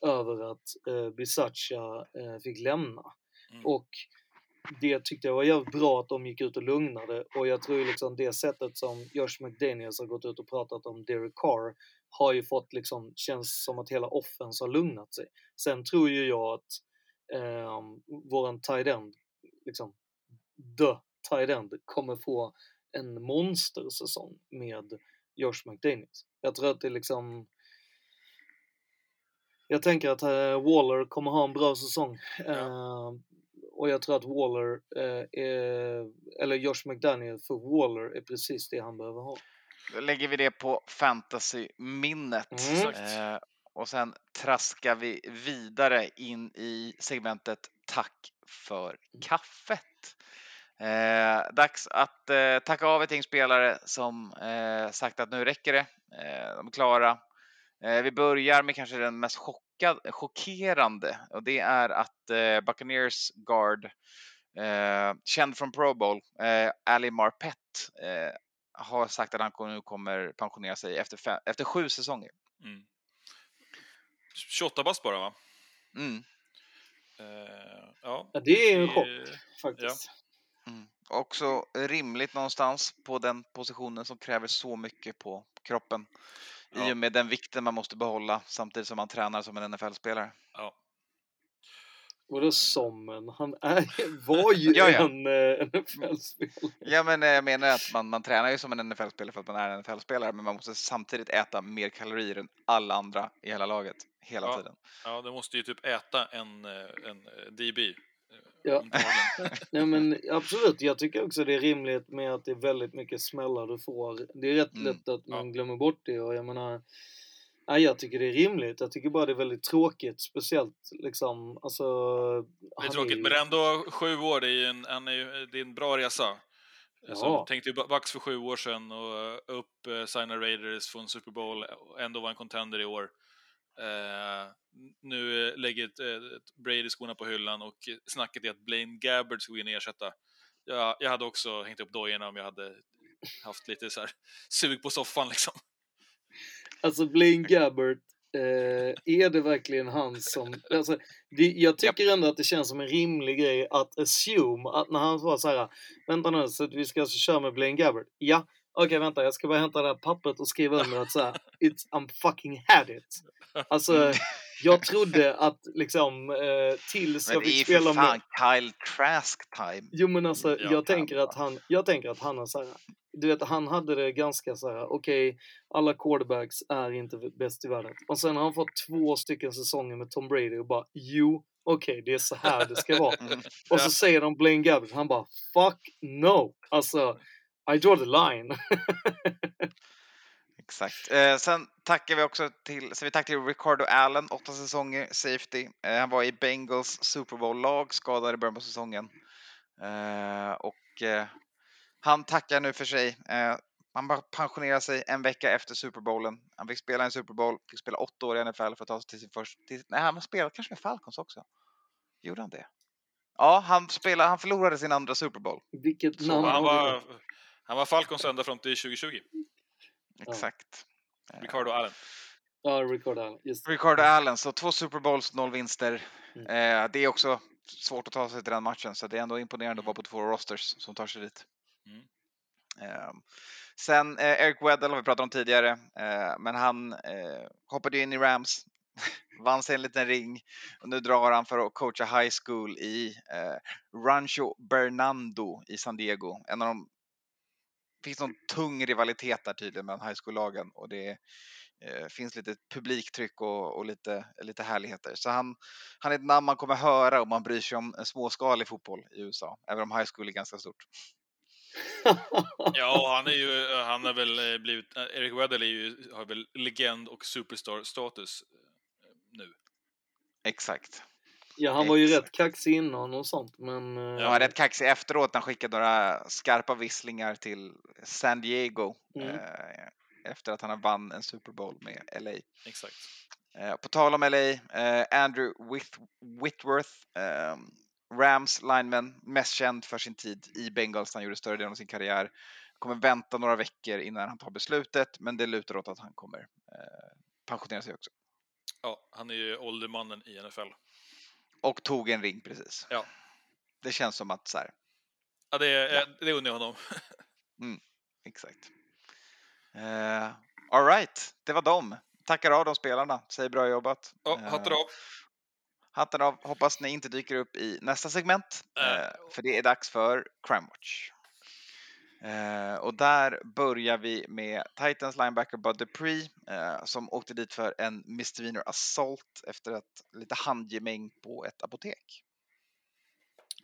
över att eh, Bisaccia eh, fick lämna. Mm. Och det tyckte jag var jävligt bra att de gick ut och lugnade och jag tror liksom det sättet som Josh McDaniels har gått ut och pratat om Derek Carr har ju fått liksom, känns som att hela offense har lugnat sig. Sen tror ju jag att eh, våran tight end, liksom the tight end, kommer få en monstersäsong med Josh McDaniels. Jag tror att det liksom jag tänker att eh, Waller kommer ha en bra säsong. Eh, och jag tror att Waller, eh, är, eller Josh McDaniel för Waller är precis det han behöver ha. Då lägger vi det på fantasy-minnet. Mm. Och sen traskar vi vidare in i segmentet Tack för kaffet. Eh, dags att eh, tacka av ett gäng spelare som eh, sagt att nu räcker det. Eh, de är klara. Eh, vi börjar med kanske den mest chockad, chockerande och det är att eh, Buccaneers guard, eh, känd från Pro Bowl, eh, Ali Marpet, har sagt att han nu kommer pensionera sig efter, fem, efter sju säsonger. Mm. 28 bast bara va? Mm. Ja. Ja, det är en chock faktiskt. Mm. Också rimligt någonstans på den positionen som kräver så mycket på kroppen. Ja. I och med den vikten man måste behålla samtidigt som man tränar som en NFL-spelare. ja. Vadå som en? Han är, var ju Ja, ja. en uh, NFL-spelare. Ja, men eh, jag menar att man, man tränar ju som en NFL-spelare för att man är en NFL-spelare, men man måste samtidigt äta mer kalorier än alla andra i hela laget hela Ja. tiden. ja, du måste ju typ äta en, eh, en eh, DB. Ja. Nej men absolut, jag tycker också det är rimligt med att det är väldigt mycket smällar du får. Det är rätt Mm, lätt att man ja. glömmer bort det och jag menar Nej, jag tycker det är rimligt. Jag tycker bara det är väldigt tråkigt, speciellt liksom, alltså... Det är tråkigt, ju- men ändå sju år, det är en, är, ju- det är en bra resa. Alltså, Ja. tänkte ju Bucks för sju år sedan och eh, upp eh, signa Raiders, få en Super Bowl, ändå vara en contender i år. Eh, nu eh, lägger ett, eh, ett Brady skorna på hyllan och snacket är att Blaine Gabbert ska gå in och ersätta. Jag, jag hade också hängt upp dojorna om jag hade haft lite så här sug på soffan liksom. Alltså Blaine Gabbert, eh, är det verkligen han som... Alltså, det, jag tycker ändå att det känns som en rimlig grej att assume att när han var så här, vänta nu, så att vi ska alltså köra med Blaine Gabbert? Ja, okej vänta, jag ska bara hämta det här pappret och skriva under att så här, it's, I'm fucking had it. Alltså, jag trodde att liksom eh, tills Men jag det är fick ju spela för med... fan Kyle Trask time. Jo men alltså, Ja, jag, tänker att han, jag tänker att han har så här, du vet han hade det ganska så här, okej, alla quarterbacks är inte bäst i världen. Och sen har han fått två stycken säsonger med Tom Brady och bara, jo, okej, det är så här det ska vara. Mm. Och så säger de Blaine Gabbert, han bara, fuck no. Alltså, I draw the line. Exakt. Eh, sen tackar vi också till, så vi tackar till Ricardo Allen, åtta säsonger, safety. Eh, han var i Bengals Super Bowl-lag, skadad i början på säsongen. Eh, och eh, han tackar nu för sig. Eh, han bara pensionerar sig en vecka efter Super Bowlen. Han fick spela en Super Bowl, fick spela åtta år i NFL för att ta sig till sin första... Till, nej, han har spelat kanske med Falcons också. Gjorde han det? Ja, han, spelade, han förlorade sin andra Super Bowl. Vilket namn han, var, han var Falcons ända fram till 2020. Exakt. Eh, Ricardo Allen. Ja, Ricardo Allen. Just. Ricardo Allen, så två Super Bowls, noll vinster. Mm. Eh, det är också svårt att ta sig till den matchen, så det är ändå imponerande att vara på två rosters som tar sig dit. Mm. Eh, sen eh, Eric Weddle har vi pratat om tidigare, eh, men han eh, hoppade in i Rams, vann sig en liten ring och nu drar han för att coacha high school i eh, Rancho Bernando i San Diego. En av de finns någon tung rivalitet där tydligen mellan high school-lagen och det eh, finns lite publiktryck och, och lite, lite härligheter. Så han, han är ett namn man kommer höra om man bryr sig om en småskalig fotboll i USA, även om high school är ganska stort. Ja, och han är ju, han har väl eh, blivit, eh, Eric Weddle är ju, har väl legend och superstar-status eh, nu. Exakt. Ja, han var ju rätt kaxig innan och sånt, men... eh, Han var rätt kaxig efteråt när han skickade några skarpa visslingar till San Diego Mm. eh, efter att han har vann en Super Bowl med LA. Exakt. Eh, på tal om LA, eh, Andrew Whit Whitworth, eh, Rams lineman, mest känd för sin tid i Bengals, han gjorde större delen av sin karriär. Kommer vänta några veckor innan han tar beslutet, men det lutar åt att han kommer eh, pensionera sig också. Ja, han är ju åldermannen i NFL. Och tog en ring precis. Ja. Det känns som att så här, Ja, det, är, eh, det undrar jag honom. exakt. Eh, all right, det var dem. Tackar av de spelarna, säger bra jobbat. Ja, hatten av. Hatten av. Hoppas ni inte dyker upp i nästa segment. Eh, för det är dags för Crime Watch. Eh, och där börjar vi med Titans linebacker Bud Dupree eh, som åkte dit för en misdemeanor assault efter ett lite handgemäng på ett apotek.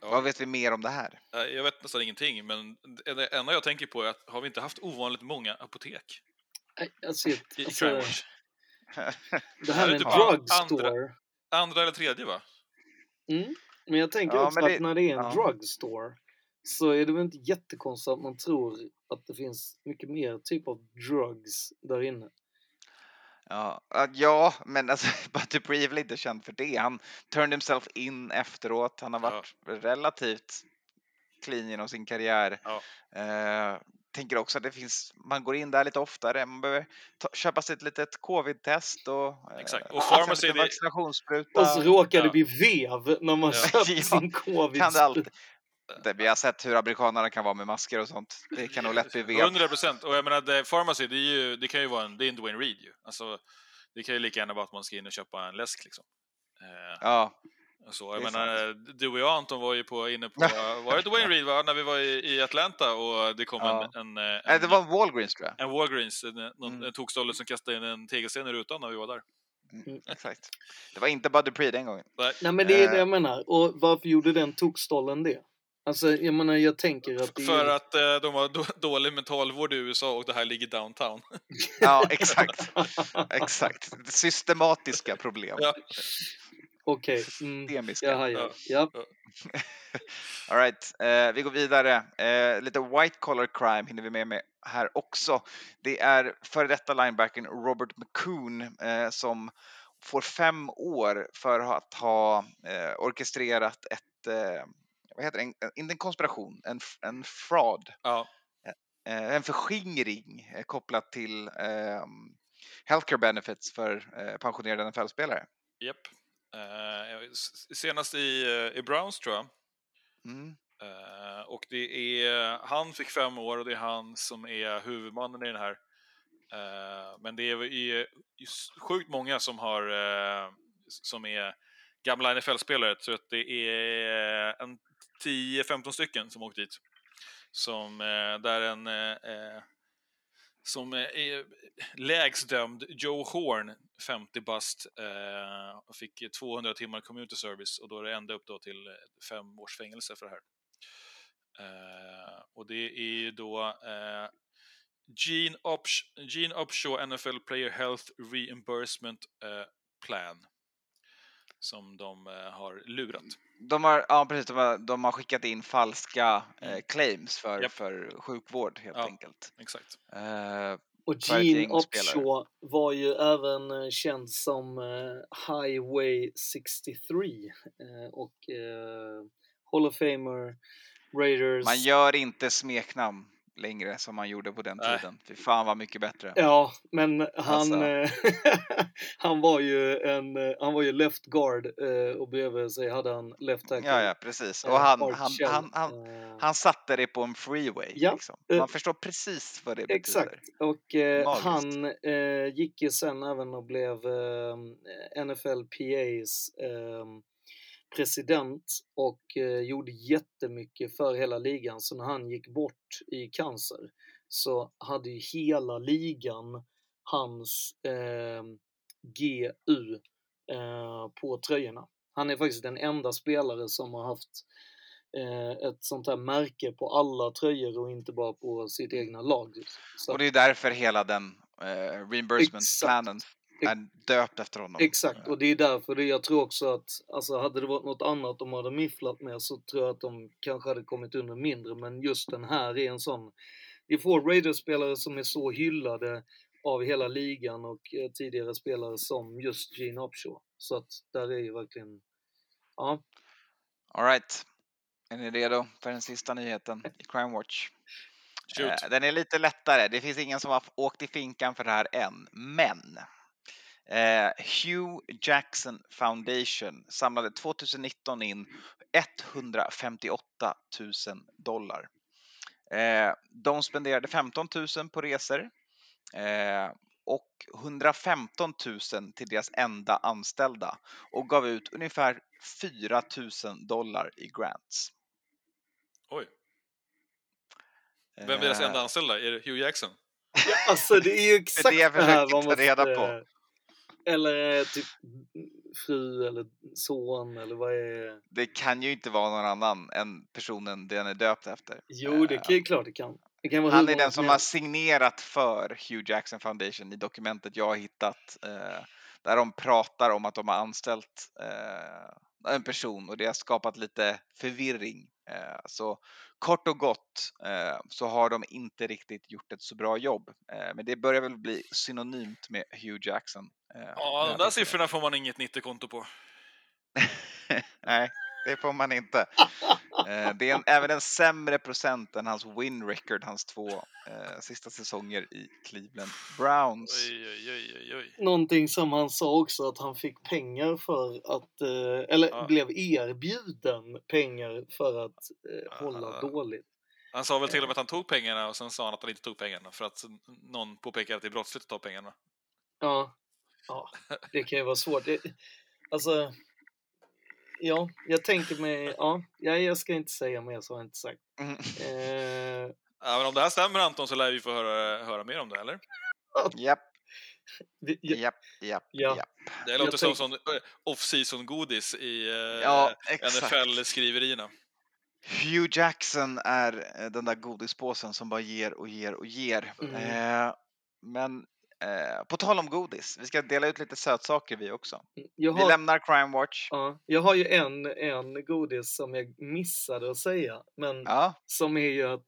Ja. Vad vet vi mer om det här? Jag vet nästan ingenting, men det enda jag tänker på är att har vi inte haft ovanligt många apotek Alltså, i alltså, Crime Watch? det här med typ an- drugstore. Andra eller tredje, va? Mm. Men jag tänker Ja, också det- att när det är en ja. drugstore så är det väl inte jättekonstigt att man tror att det finns mycket mer typ av drugs där inne. Ja, ja, ja, men alltså, Butter är väl inte känd för det. Han turned himself in efteråt. Han har Ja. varit relativt clean genom sin karriär. Ja. Eh, tänker också att det finns, man går in där lite oftare. Man behöver ta, köpa sig ett litet covid-test och, eh, Exakt. Och pharmacy, det- vaccinationsspruta. Och så råkar det Ja. bli vev när man Ja. köper Ja, sin covid. Det, vi har sett hur amerikanerna kan vara med masker och sånt. Det kan nog lätt bli vev. 100 procent. Och jag menar, det, Pharmacy, det, är ju, det kan ju vara en, det är en Dwayne Reed ju. Alltså, det kan ju lika gärna vara att man ska in och köpa en läsk liksom. Eh, Ja, så. Jag menar, du och jag Anton var ju på, inne på, var det Dwayne Reed va? När vi var i, i Atlanta och det kom Ja. en, en, Nej, det en, var en Walgreens tror jag. en Walgreens, en, någon, Mm. en tokstolle som kastade in en tegelsten i rutan när vi var där. Exakt. Det var inte Butter Dupree den gången. Nej men det är det Eh. jag menar. Och varför gjorde den tokstollen det? Alltså jag menar jag tänker att det För att eh, de har då, dålig mentalvård i USA och det här ligger downtown. Ja, exakt. Exakt. Systematiska problem. Ja. Okej, mm, Systemiska. jag hajar. Ja. All right, eh, vi går vidare. Eh, lite white collar crime hinner vi med, med här också. Det är före detta linebacken Robert McCoon eh, som får fem år för att ha eh, orkestrerat ett, eh, vad heter det, en, inte en konspiration, en, en fraud, Ja. eh, en förskingring eh, kopplat till eh, healthcare benefits för eh, pensionerade NFL-spelare. Japp. Eh, s- senast i, eh, i Browns tror jag. Mm. Eh, och det är, han fick fem år och det är han som är huvudmannen i den här. Eh, men det är just sjukt många som har eh, som är gamla NFL-spelare. Så att det är en 10-15 stycken som åkt dit. Som eh, där en eh, eh som eh, är lägst dömd, Joe Horn, 50 bast, eh, fick 200 timmar community service och då är det ända upp då till eh, fem års fängelse för det här. Eh, och det är ju då eh, Gene, Opsh, Gene Upshaw NFL Player Health Reimbursement eh, Plan som de eh, har lurat. De har, ja, precis, de, har, de har skickat in falska eh, Mm. claims för, Japp. för sjukvård helt Ja. enkelt. Exakt. Eh, Och Gene. Upshaw var ju även eh, känd som eh, Highway 63 eh, och eh, Hall of Famer, Raiders. man gör inte smeknamn längre som man gjorde på den Nej. tiden. Fy fan vad mycket bättre. Ja, men han, Alltså. eh, han var ju en, eh, han var ju left guard eh, och bredvid sig hade han left tackle. Ja, ja, precis. Och han, han, han, han, han satte det på en freeway. Ja, Liksom. Man förstår precis vad det betyder. Exakt. Och eh, han eh, gick ju sen även och blev eh, NFLPAs eh, president och eh, gjorde jättemycket för hela ligan. Så när han gick bort i cancer så hade ju hela ligan hans eh, GU eh, på tröjorna. Han är faktiskt den enda spelare som har haft eh, ett sånt här märke på alla tröjor och inte bara på sitt egna lag. Så Och det är därför hela den eh, reimbursement-planen är döpt efter honom. Exakt, och det är därför det, jag tror också att alltså, hade det varit något annat de hade mifflat med så tror jag att de kanske hade kommit under mindre. Men just den här är en sån. Det är få Raiders-spelare som är så hyllade av hela ligan och eh, tidigare spelare som just Gene Upshaw. Så att där är ju verkligen, ja, All right. Är ni redo för den sista nyheten i Crime Watch? Shoot. Eh, Den är lite lättare. Det finns ingen som har åkt i finkan för det här än. Men eh, Hugh Jackson Foundation samlade 2019 in 158 000 dollar. Eh, de spenderade 15 000 på resor eh, och 115 000 till deras enda anställda och gav ut ungefär 4 000 dollar i grants. Oj. Vem är deras Eh, enda anställda? Är det Hugh Jackson? alltså det är ju exakt det jag det här man ta reda måste- på. Eller typ fru eller son eller vad är... Det kan ju inte vara någon annan än personen den är döpt efter. Jo, det Eh, kan ju klart det kan. Det kan Han är den som har signerat för Hugh Jackson Foundation i dokumentet jag har hittat. Eh, där de pratar om att de har anställt eh, en person och det har skapat lite förvirring. Eh, så kort och gott eh, så har de inte riktigt gjort ett så bra jobb. Eh, men det börjar väl bli synonymt med Hugh Jackson. Eh, Ja, de där siffrorna får man inget 90-konto på. Nej, det får man inte. Eh, det är en, även en sämre procent än hans win record, hans två eh, sista säsonger i Cleveland Browns. Oj, oj, oj. Någonting som han sa också att han fick pengar för att, eh, eller Ja. blev erbjuden pengar för att eh, Ja. hålla dåligt. Han sa väl till och med att han tog pengarna och sen sa han att han inte tog pengarna för att någon påpekade att det är brottsligt att ta pengarna. Ja, ja det kan ju vara svårt. Det, alltså, ja, jag tänker mig, ja, jag, jag ska inte säga mer så har jag inte sagt. Mm. Eh, Ja, men om det här stämmer Anton så lär vi få höra, höra mer om det, eller? Japp, japp, japp, Ja. japp. Det låter som tänk- sån eh, off-season-godis i eh, Ja. NFL-skriverierna. Hugh Jackson är eh, den där godispåsen som bara ger och ger och ger. Mm. Eh, men eh, på tal om godis, vi ska dela ut lite sötsaker vi också. Vi har, lämnar Crime Watch. ja, jag har ju en, en godis som jag missade att säga, men Ja, som är ju att,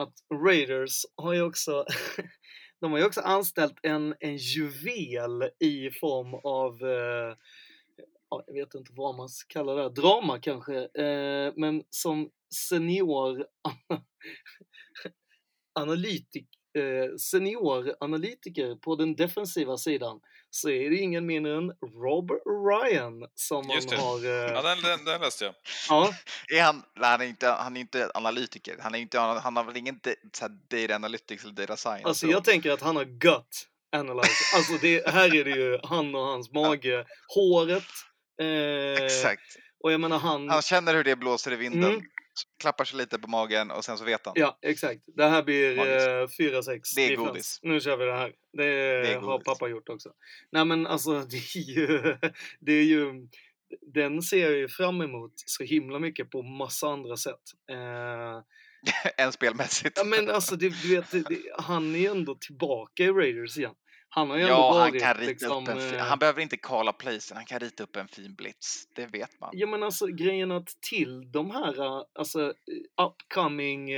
att Raiders har ju också de har ju också anställt en, en juvel i form av eh, ja, jag vet inte vad man ska kalla det, drama kanske, eh, men som senior analytik, eh, senior analytiker på den defensiva sidan så är det ingen mindre än Rob Ryan som man Just det. har... Eh, Ja, den, den, den läste jag. ja, är han, nej, han, är inte, han är inte analytiker. Han, är inte, han har väl ingen d- så här data analytics eller data science. Alltså jag tänker att han har gut analyze. Alltså det, här är det ju han och hans mage, håret. Eh, Exakt. Och jag menar han... Han känner hur det blåser i vinden, Mm. Klappar sig lite på magen och sen så vet han. Ja, exakt. Det här blir Magiskt. eh, 4-6 Det är defense. godis. Nu kör vi det här. Det, är har godis. pappa gjort också. Nej men alltså det är ju... Det är ju den ser jag ju fram emot så himla mycket på massa andra sätt. Eh, Än spelmässigt. ja men alltså det, du vet, det, det, han är ju ändå tillbaka i Raiders igen. Han har ju Ja, han varit kan rita liksom, upp en fin, eh, Han behöver inte calla placen, han kan rita upp en fin blitz. Det vet man. Ja men alltså grejen att till de här eh, alltså eh, upcoming,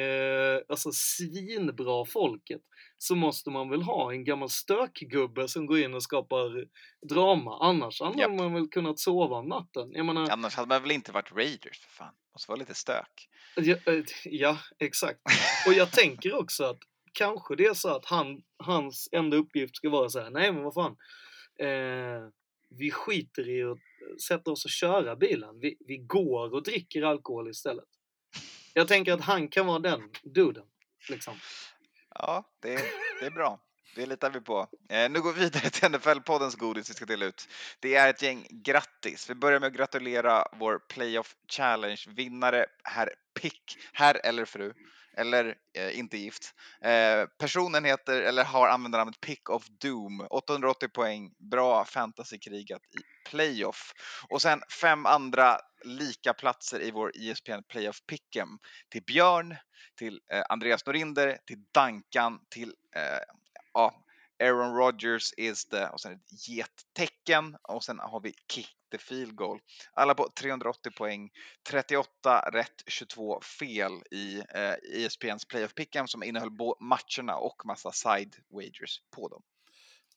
alltså svinbra folket så måste man väl ha en gammal stökgubbe som går in och skapar drama. Annars hade Japp. man väl kunnat sova om natten. Jag menar, Annars hade man väl inte varit Raiders för fan. Måste vara lite stök. ja, ja exakt. Och jag tänker också att kanske det är så att han, hans enda uppgift ska vara så här, nej men vad fan. Eh, vi skiter i att sätta oss och köra bilen. Vi, vi går och dricker alkohol istället. Jag tänker att han kan vara den duden. Liksom. Ja, det, det är bra. Det litar vi på. Eh, nu går vi vidare till NFL-poddens godis vi ska dela ut. Det är ett gäng grattis. Vi börjar med att gratulera vår Playoff Challenge-vinnare, herr Pick, herr eller fru, eller eh, inte gift. Eh, personen heter, eller har användarnamnet Pick of Doom, 880 poäng, bra fantasykrigat i Playoff. Och sen fem andra lika platser i vår ISPN Playoff Pick'em till Björn, till eh, Andreas Norinder, till Dankan, till eh, ja, Aaron Rodgers is the och sen ett gettecken och sen har vi kick field goal. Alla på 380 poäng, 38 rätt, 22 fel i eh, ESPNs playoff pick'em som innehöll bo- matcherna och massa side wagers på dem.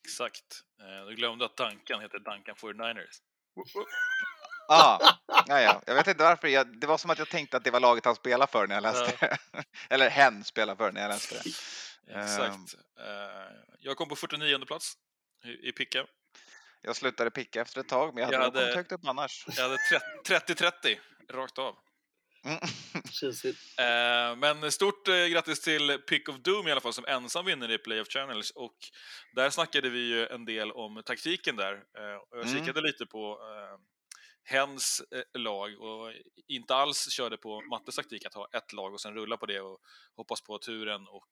Exakt. Eh, Du glömde att Duncan heter Duncan 49ers. Ah, ja, ja. Jag vet inte varför, jag, det var som att jag tänkte att det var laget han spelade för när jag läste det. Eller hen spelade för när jag läste det. Exakt. Eh, Jag kom på 49 plats i i Picka. Jag slutade picka efter ett tag, men jag hade, Jag hade- högt upp annars. Jag hade tre- 30-30 rakt av. Mm. Tjusigt. Eh, Men stort eh, grattis till Pick of Doom i alla fall som ensam vinnare i Playoff Channels och där snackade vi ju en del om taktiken där. Eh, och Jag Mm. kikade lite på hens lag och inte alls körde på Mattes taktik att ha ett lag och sen rulla på det och hoppas på turen och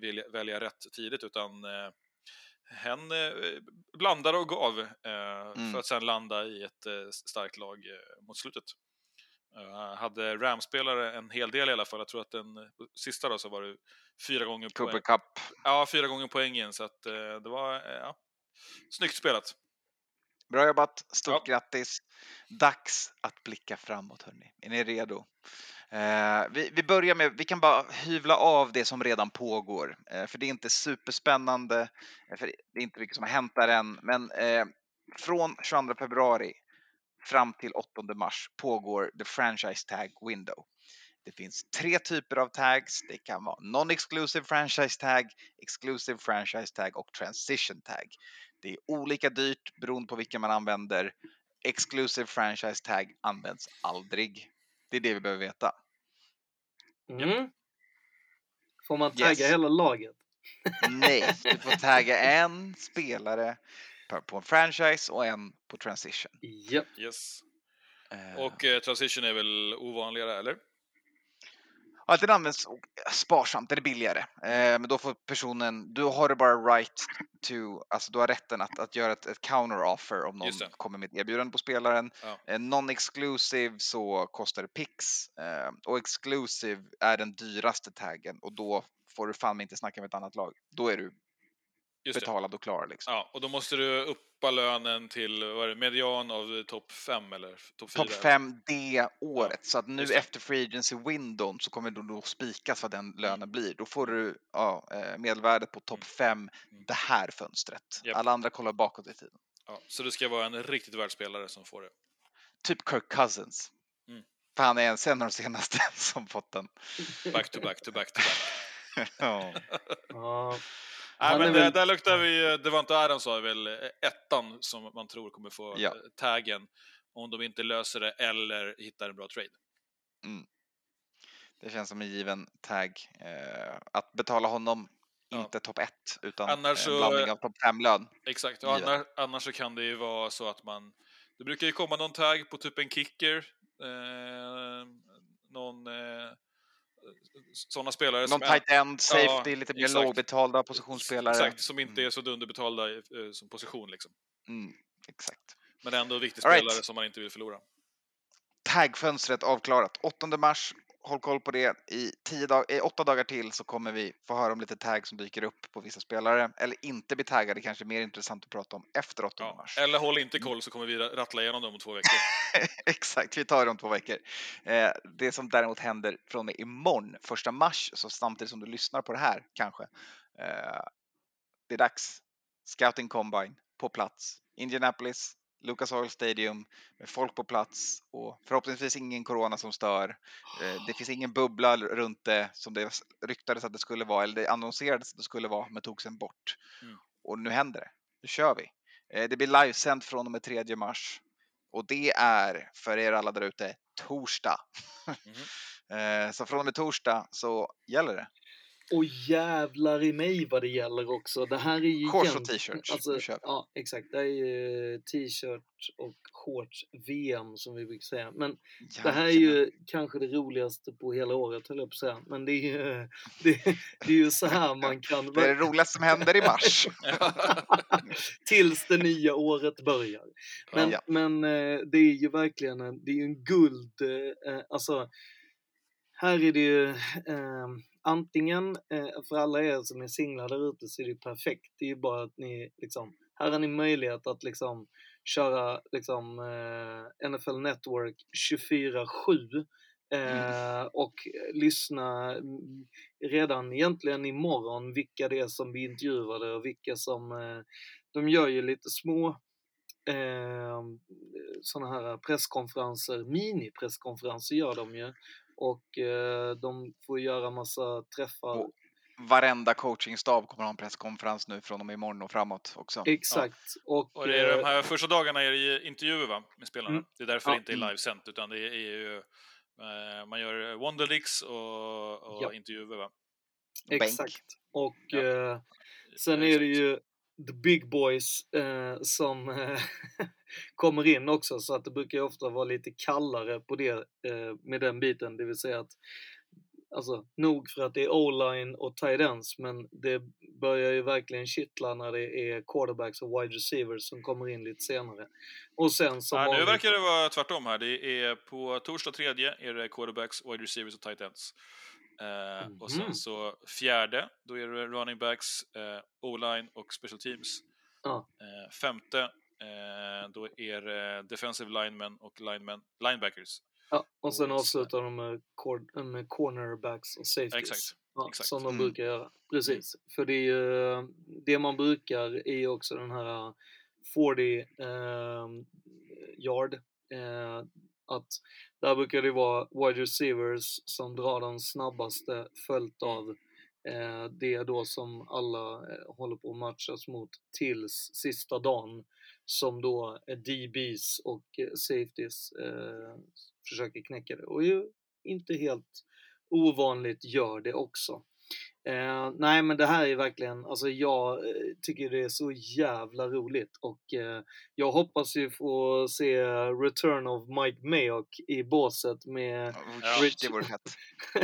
välja, välja rätt tidigt utan eh, hen eh, blandade och gav eh, Mm. för att sen landa i ett eh, starkt lag mot slutet. Hade Rams-spelare en hel del i alla fall. Jag tror att den sista då så var det fyra gånger Cooper poäng. Cup. Ja, fyra gånger poängen så att det var ja, snyggt spelat. Bra jobbat, stort Ja. grattis. Dags att blicka framåt hörni. Är ni redo? Eh, vi, vi börjar med, vi kan bara hyvla av det som redan pågår, eh, för det är inte superspännande, eh, för det är inte mycket som har hänt där än, men eh, från 22 februari fram till 8 mars pågår the franchise tag window. Det finns tre typer av tags. Det kan vara non-exclusive franchise tag, exclusive franchise tag och transition tag. Det är olika dyrt beroende på vilken man använder. Exclusive franchise tag används aldrig. Det är det vi behöver veta. Mm. Får man tagga Yes. hela laget? Nej, du får tagga en spelare på en franchise och en på transition. Japp. Yes. Eh, Och eh, transition är väl ovanligare, eller? Ja, den används sparsamt, den är billigare. Eh, men då får personen, du har bara right to, alltså du har rätten att, att göra ett, ett counter offer om någon kommer med ett erbjudande på spelaren. Ja. Eh, Non-exclusive så kostar det pix eh, och exclusive är den dyraste taggen och då får du fan inte snacka med ett annat lag. Då är du Just det. betalad och klar liksom. Ja, och då måste du uppa lönen till vad är det, median av topp 5 eller topp 4? Topp 5 det året. Så att nu efter free agency windown så kommer det då spikas vad den lönen blir. Då får du ja, eh, medelvärdet på topp 5 det här fönstret. Mm. Japp. Alla andra kollar bakåt i tiden. Ja, så det ska vara en riktigt världsspelare som får det. Typ Kirk Cousins. Mm. För han är en av de senaste som fått den. Back to back to back to back. ja. Ja. Nej, men det, väl- där luktar vi, Devante Adams sa väl eh, ettan som man tror kommer få Ja. eh, taggen om de inte löser det eller hittar en bra trade. Det känns som en given tag. Eh, att betala honom Ja. inte topp 1 utan Annars en så- blandning av topp 5-lön. Exakt, och annars, annars så kan det ju vara så att man... Det brukar ju komma någon tag på typ en kicker, eh, någon... Eh, sådana spelare Någon som... tight end, safety, Ja, lite mer exakt. lågbetalda positionsspelare. Exakt, som inte är så dunderbetalda eh, som position liksom. Mm, exakt. Men ändå viktig All right. spelare som man inte vill förlora. Taggfönstret avklarat. 8 mars, håll koll på det. I, tio dag, i åtta dagar till så kommer vi få höra om lite tag som dyker upp på vissa spelare. Eller inte bli taggade, kanske mer intressant att prata om efter 8 Ja. mars. Eller håll inte koll så kommer vi ra- rattla igenom dem om två veckor. Exakt, vi tar det om två veckor. Eh, det som däremot händer från och med imorgon, första mars, så samtidigt som du lyssnar på det här kanske, eh, det är dags. Scouting Combine på plats. Indianapolis, Lucas Oil Stadium med folk på plats och förhoppningsvis ingen corona som stör. Eh, det finns ingen bubbla runt det som det ryktades att det skulle vara, eller det annonserades att det skulle vara, men tog sen bort. Mm. Och nu händer det. Nu kör vi. Eh, det blir livesänt från och med 3 mars. Och det är, för er alla där ute, torsdag. Eh, Så från och med torsdag så gäller det. Och jävlar i mig vad det gäller också. Det här är ju... Shorts och t-shirts. Alltså, ja, exakt. Det är ju t-shirt och shorts-VM som vi brukar säga. Men det här är ju kanske det roligaste på hela året, höll jag på att säga. Men det är ju, det, det är ju så här man kan... Det är det roligaste som händer i mars. Tills det nya året börjar. Men, Ja. men eh, det är ju verkligen en, det är en guld, eh, eh, alltså här är det ju eh, antingen eh, för alla er som är singlar där ute så är det perfekt. Det är ju bara att ni liksom, här har ni möjlighet att liksom köra liksom eh, NFL Network 24-7 eh, och lyssna mm, redan egentligen imorgon vilka det är som blir intervjuade och vilka som de gör ju lite små eh, sådana här presskonferenser, mini-presskonferenser gör de ju. Och eh, de får göra massa träffar. Och Varenda coachingstab kommer ha en presskonferens nu från och med imorgon och framåt också. Exakt. Och, Och det är de eh, här första dagarna är det ju intervjuer va, med spelarna. Mm. Det är därför Ja. det inte är livesänt, utan det är ju eh, man gör Wonderlicks och, och Ja. intervjuer va. Exakt. Och Ja. eh, sen är det ju the big boys eh, som eh, kommer in också så att det brukar ju ofta vara lite kallare på det eh, med den biten, det vill säga att alltså nog för att det är o-line och tight ends, men det börjar ju verkligen kittla när det är quarterbacks och wide receivers som kommer in lite senare. Och sen som Ja, nu vanligt- verkar det vara tvärtom här. Det är på torsdag tredje är det quarterbacks, wide receivers och tight ends. Eh, Och sen Mhm. så fjärde, då är det running backs, eh, o-line och special teams. Eh, femte, eh, då är det defensive linemen och linemen, linebackers. Ja, och sen avslutar de med, cor- med cornerbacks och safeties. Exakt, Ja, exakt. Som de Mm. brukar göra. Precis. För det är ju, det man brukar är också den här 40 ehm, yard. Eh, att där brukar det vara wide receivers som drar den snabbaste följt av eh, det då som alla eh, håller på att matchas mot tills sista dagen som då är DBs och eh, safeties eh, försöker knäcka det och ju inte helt ovanligt gör det också. Eh, nej men det här är verkligen, alltså jag eh, tycker det är så jävla roligt och eh, jag hoppas ju få se Return of Mike Mayock i båset med Ja. Rich, det vore fett. Ja,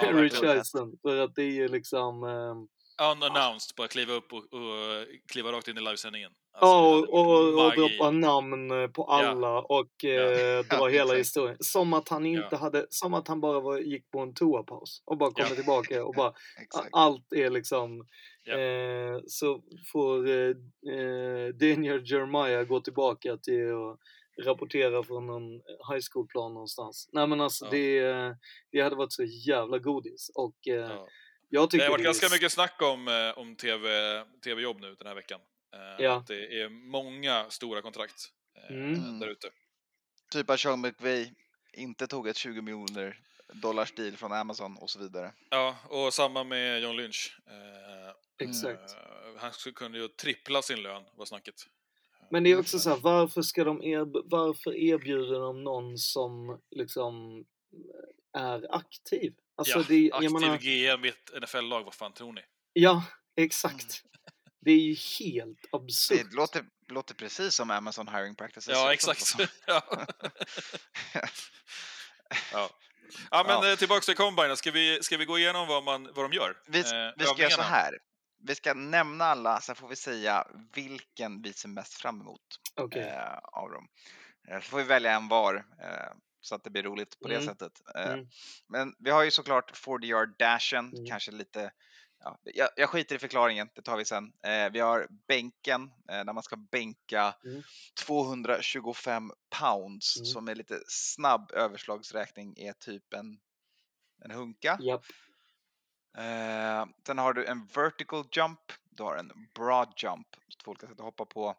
verkligen. Rich Eisen för att det är ju liksom eh, Unannounced, bara kliva upp och, och kliva rakt in i livesändningen. Ja, Alltså, och, och, och droppa namn eh, på alla och eh, dra Ja, hela exakt. historien. Som att han inte Ja. hade, som att han bara var, gick på en toapaus och bara kommer Ja. tillbaka och bara allt är liksom Ja. eh, så får eh, eh, Daniel Jeremiah gå tillbaka till att rapportera från någon high school-plan någonstans. Nej men alltså Ja. det, eh, det hade varit så jävla godis och eh, Ja. jag Det har varit är ganska s- mycket snack om, eh, om TV, tv-jobb nu den här veckan. Eh, Ja. Att det är många stora kontrakt eh, Mm. där ute. Typ att Sean McVay inte tog ett 20 miljoner dollars deal från Amazon och så vidare. Ja, och samma med John Lynch. Exakt. han skulle kunde ju trippla sin lön, var snacket. Men det är också så här, varför ska de erb- varför erbjuder de någon som liksom är aktiv? Alltså ja, det, jag aktiv menar, GM i ett NFL-lag, vad fan tror ni? ja, exakt. Det är ju helt absurt. Det låter, låter precis som Amazon hiring practices. Ja, exakt. fan. ja. ja. ja, men Ja. eh, tillbaks till Combine. Ska vi, ska vi gå igenom vad, man, vad de gör? Vi, Eh, vi ska göra så här. Vi ska nämna alla, sen får vi säga vilken vi ser mest fram emot Okej. eh, av dem. Eh, så får vi välja en var, eh, så att det blir roligt på det Mm. sättet. Eh, Mm. Men vi har ju såklart 40 yard dashen, Mm. kanske lite Ja, jag, jag skiter i förklaringen, det tar vi sen. Eh, vi har bänken, eh, där man ska bänka Mm. 225 pounds, Mm. som är lite snabb överslagsräkning är typ en, en hunka. Japp. Eh, sen har du en vertical jump, du har en broad jump, två olika sätt att hoppa på.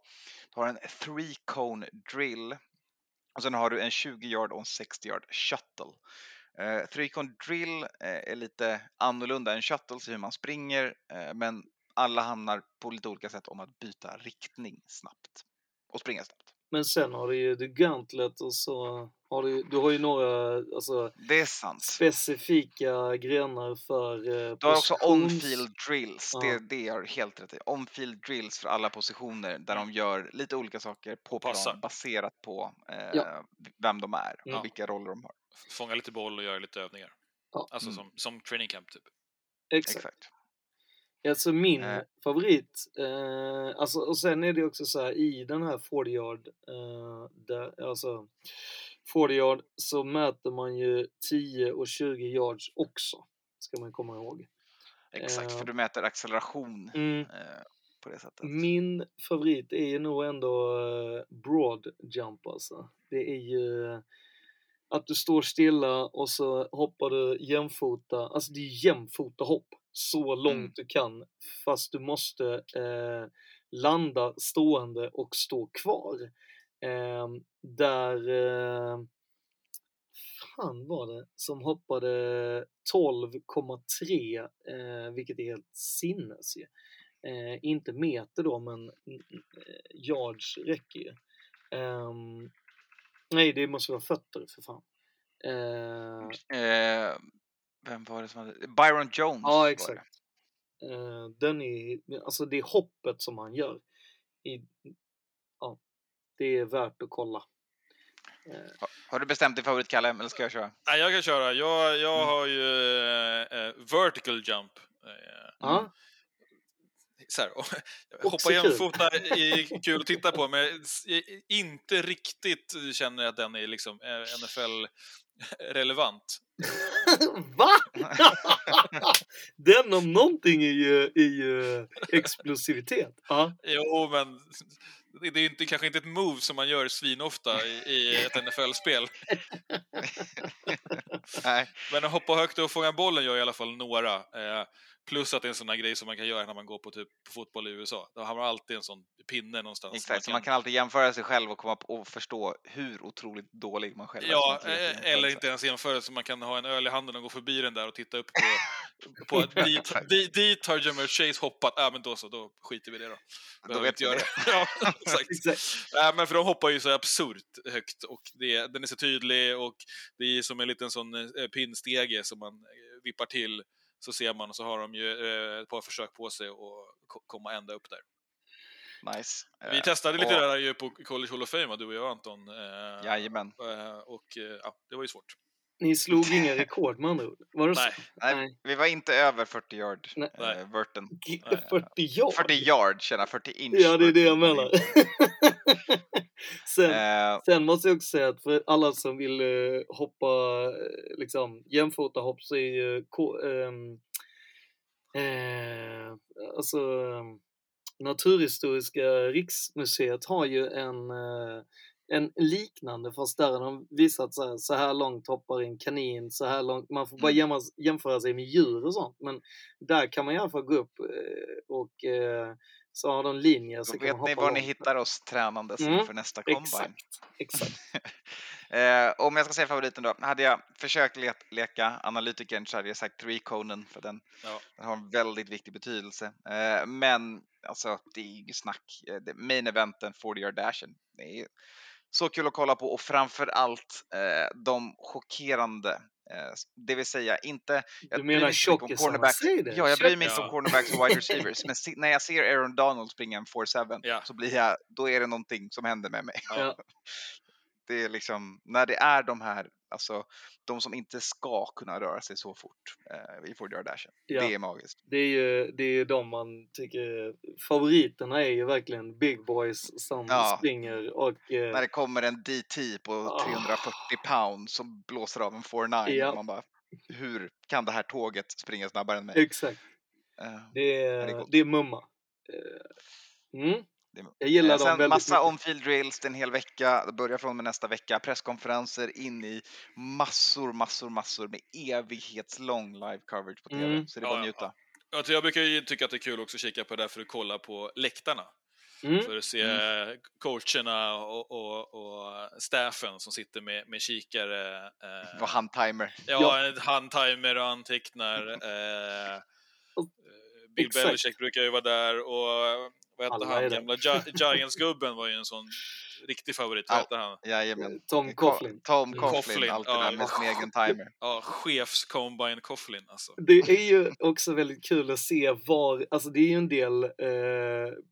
Du har en three cone drill och sen har du en 20 yard och en 60 yard shuttle. Eh, Three-con drill eh, är lite annorlunda än shuttle, i hur man springer, eh, men alla handlar på lite olika sätt om att byta riktning snabbt och springa snabbt. Men sen har du ju The Gauntlet och så har du, du har ju några alltså, Det är sant. specifika grenar för eh, Du har också on-field drills, Ja. det, det har du helt rätt i. On-field drills för alla positioner där de gör lite olika saker på Passar. plan baserat på eh, Ja. vem de är och Ja. vilka roller de har. Fånga lite boll och göra lite övningar. Ja. Alltså Mm. som, som training camp typ. Exakt. Exakt. Alltså min Eh. favorit, eh, alltså, och sen är det också så här i den här 40 yard, eh, där, alltså 40 yard så mäter man ju 10 och 20 yards också, ska man komma ihåg. Exakt, Eh. för du mäter acceleration Mm. eh, på det sättet. Min favorit är ju nog ändå eh, broad jump alltså. Det är ju att du står stilla och så hoppar du jämfota, alltså det är jämfota hopp så långt Mm. du kan fast du måste eh, landa stående och stå kvar. Eh, där eh, fan var det som hoppade 12,3 eh, vilket är helt sinnes ju. Eh, inte meter då, men eh, yards räcker ju. Ehm, nej, det måste vara fötter för fan. Eh, Eh, vem var det som hade... Byron Jones ja, exakt. Eh, den är, alltså det hoppet som han gör. I, det är värt att kolla. Ha- Har du bestämt din favorit, Kalle, eller ska jag köra? Nej, jag kan köra. Jag, jag Mm. har ju eh, eh, vertical jump. Eh, Ja, så här, hoppa jämfota är kul att titta på, men inte riktigt känner jag att den är liksom eh, NFL-relevant. Va? Den om någonting är ju, är ju explosivitet. Ja. Jo, men det är inte, kanske inte ett move som man gör svinofta i, i ett NFL-spel. Men att hoppa högt och fånga bollen gör i alla fall några. Eh, plus att det är en sån här grej som man kan göra när man går på, typ, på fotboll i USA. Då har man alltid en sån pinne någonstans. Exakt, så man kan alltid jämföra sig själv och, komma och förstå hur otroligt dålig man själv är. Ja, eh, eller inte ens jämföra, så man kan ha en öl i handen och gå förbi den där och titta upp på, på att dit, dit, dit har Jamar Chase hoppat. Ja, men då så, då skiter vi i det då. Då Behöver vet inte vi det. ja, exakt. Exakt. Nej, men för de hoppar ju så absurt högt och det, den är så tydlig och det är som en liten sån eh, pinnstege som man eh, vippar till så ser man och så har de ju eh, ett par försök på sig att ko- komma ända upp där. Nice. Vi Eh, testade lite och- där ju på College Hall of Fame, du och jag Anton. Eh, Jajamän. och ja, det var ju svårt. Ni slog inga rekord med andra ord? Var det? Nej, Nej, Nej. vi var inte över 40 yard, Nej. eh, verten. G- Nej. 40 yard? 40 yard, tjena 40 inch. Ja, det är det jag menar. sen, Eh, sen måste jag också säga att för alla som vill eh, hoppa, eh, liksom jämfota hopp så är ju ehm, eh, alltså Naturhistoriska riksmuseet har ju en, en liknande fast där har de visat så här, så här långt hoppar en kanin, så här långt, man får bara Mm. jämföra, jämföra sig med djur och sånt men där kan man i alla fall gå upp och eh, så har de linjer så då vet ni var ni hittar oss tränandes Mm, inför nästa combine. Exakt, exakt. Eh, om jag ska säga favoriten då, hade jag försökt le leka analytikern så hade jag sagt Three Conan för den, Ja. den har en väldigt viktig betydelse. Eh, men alltså, det är ju snack. Eh, Main eventen, 40 yard dashen. Det är så kul att kolla på och framför allt eh, de chockerande, det vill säga inte... jag Du menar det! Ja, jag bryr mig inte Ja. om cornerbacks och wide receivers, men se, när jag ser Aaron Donald springa en 4-7 Ja. så blir jag, då är det någonting som händer med mig. Ja. Det är liksom, när det är de här, alltså de som inte ska kunna röra sig så fort eh, i 40 yard dashen. Ja. Det är magiskt. Det är ju det är de man tycker, favoriterna är ju verkligen big boys som Ja. springer och eh, När det kommer en DT på Ah. 340 pound som blåser av en 4-9 Ja. och man bara, hur kan det här tåget springa snabbare än mig? exakt, Eh, det det är är, coolt. det är mumma. Eh, Mm. Det är- Jag gillar Eh, dem väldigt massa mycket. on-field drills, en hel vecka, det börjar från med nästa vecka, presskonferenser in i massor, massor, massor med evighetslång live coverage på TV. Mm. Så det är Ja, bara att ja, njuta. Alltså, jag brukar ju tycka att det är kul också att kika på det där för att kolla på läktarna. Mm. För att se coacherna och, och, och staffen som sitter med, med kikare. Eh, Och handtimer. Ja, en handtimer och antecknar. Eh, eh, Bill Exakt. Belichick brukar ju vara där och vad hette han, gamla Gi- Giants-gubben var ju en sån riktig favorit. Vad Ja. hette han? Jajamän. Tom Coughlin. Tom Mm. Coughlin, Coughlin, alltid ja. där med sin egen timer. Ja, chefs-combine Coughlin alltså. Det är ju också väldigt kul att se var, alltså det är ju en del eh,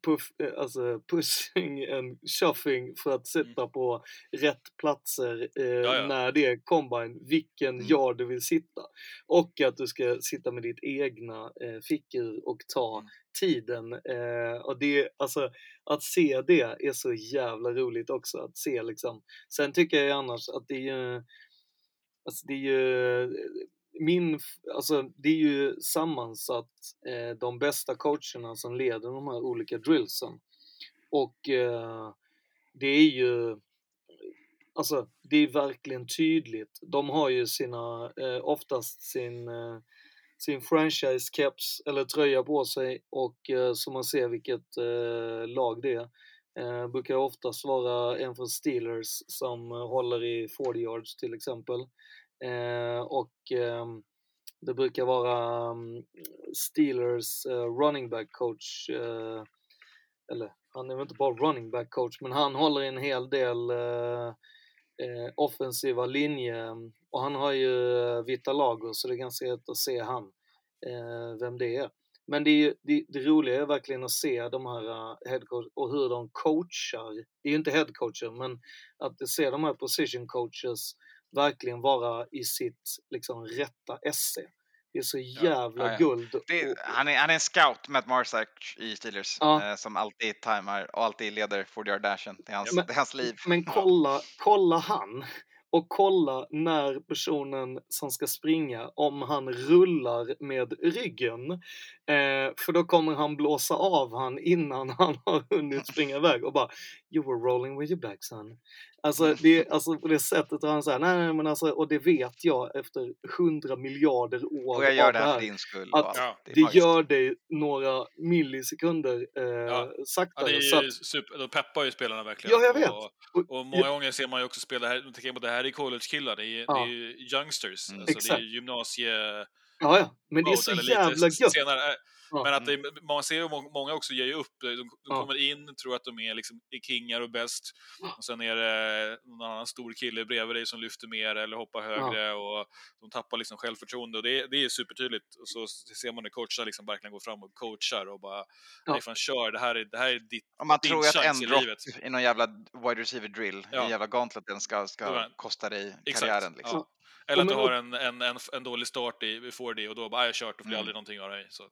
puff, eh, alltså pushing and shuffing för att sätta på rätt platser eh, Mm. ja. när det är combine, vilken Mm. yard du vill sitta. Och att du ska sitta med ditt egna eh, fickor och ta Mm tiden. Eh, och det, alltså, att se det är så jävla roligt också. Att se liksom. Sen tycker jag annars att det är ju, alltså det är ju min, alltså det är ju sammansatt eh, de bästa coacherna som leder de här olika drillsen. Och eh, det är ju, alltså det är verkligen tydligt. De har ju sina, eh, oftast sin, eh, sin franchise caps eller tröja på sig och eh, så man ser vilket eh, lag det är. Eh, brukar oftast vara en från Steelers som eh, håller i 40 yards till exempel. Eh, och ehm, det brukar vara um, Steelers eh, running back coach, eh, eller han är väl inte bara running back coach, men han håller i en hel del eh, eh, offensiva linje mm, och han har ju eh, vita lager så det är ganska lätt att se han, eh, vem det är. Men det, är, ju- det, det roliga är verkligen att se de här uh, headcoach och hur de coachar. Det är ju inte headcoacher, men att se de här position coaches verkligen vara i sitt liksom rätta esse. Det är så jävla Ja, ja. guld. Och- han, är, han är en scout, Matt Marsack i Steelers, eh, som alltid timar och alltid leder 40 yard dashen. Det är hans, Men- det är hans liv. Men kolla, kolla han och kolla när personen som ska springa, om han rullar med ryggen. Eh, för då kommer han blåsa av han innan han har hunnit springa iväg och bara You were rolling with your back son. Alltså, det, alltså på det sättet har han säger nej, nej men alltså, och det vet jag efter hundra miljarder år Och jag gör det här för din skull. och Att. Ja, Det det gör dig några millisekunder eh, Ja. saktare. Ja, det så är att, ju super, de peppar ju spelarna verkligen. Ja, jag vet. Och, och, och många gånger ser man ju också spela här, tänker på det här är college-killar, det är, Ja. det är youngsters, Mm. alltså det Exakt. är gymnasie... ja, ja, men det är så jävla gött. Senare. Ja. Men att det, man ser ju må- många också ger ju upp. De, de kommer in, tror att de är, liksom, kingar och bäst. Och sen är det någon annan stor kille bredvid dig som lyfter mer eller hoppar högre. Och de tappar liksom självförtroende. Och det, det är supertydligt. Och så ser man när coachar liksom verkligen går fram och coachar och bara. Nej fan kör, det här är, det här är ditt... Om man din tror att en chans i drop livet. i någon jävla wide receiver drill, Ja. en jävla gauntlet, den ska, ska kosta dig karriären. Liksom. Ja. Eller att du har en, en, en, en dålig start i 4D och då bara, "Ah, jag har kört, då jag Mm. aldrig någonting av dig. Så.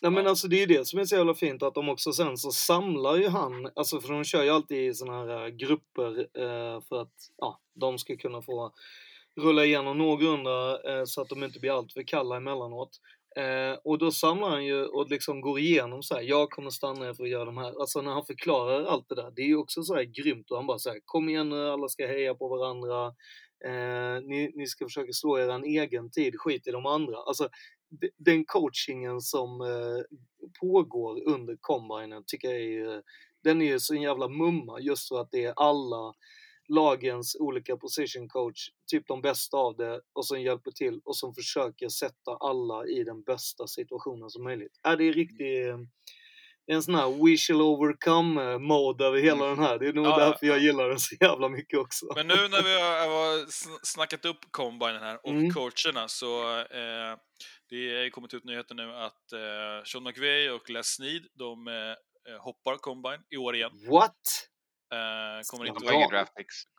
Ja men alltså det är ju det som är så jävla fint att de också sen så samlar ju han, alltså för de kör ju alltid i såna här eh, grupper eh, för att ja, de ska kunna få rulla igenom någorlunda eh, så att de inte blir alltför kalla emellanåt. Eh, och då samlar han ju och liksom går igenom så här, jag kommer stanna här för att göra de här, alltså när han förklarar allt det där, det är ju också så här grymt och han bara säger kom igen nu, alla ska heja på varandra, eh, ni, ni ska försöka slå er egen tid, skit i de andra. Alltså de- den coachingen som eh, pågår under combinen tycker jag är den är ju så en jävla mumma just för att det är alla lagens olika position coach, typ de bästa av det och som hjälper till och som försöker sätta alla i den bästa situationen som möjligt. Är det är riktigt det är en sån här we shall overcome mode över hela Mm. den här. Det är nog Ja, ja, därför jag gillar den så jävla mycket också. Men nu när vi har har sn- snackat upp combinen här och Mm. coacherna så eh, det har kommit ut nyheter nu att eh, Sean McVay och Les Snead, de eh, eh, hoppar combine i år igen. What? Eh, kommer inte draft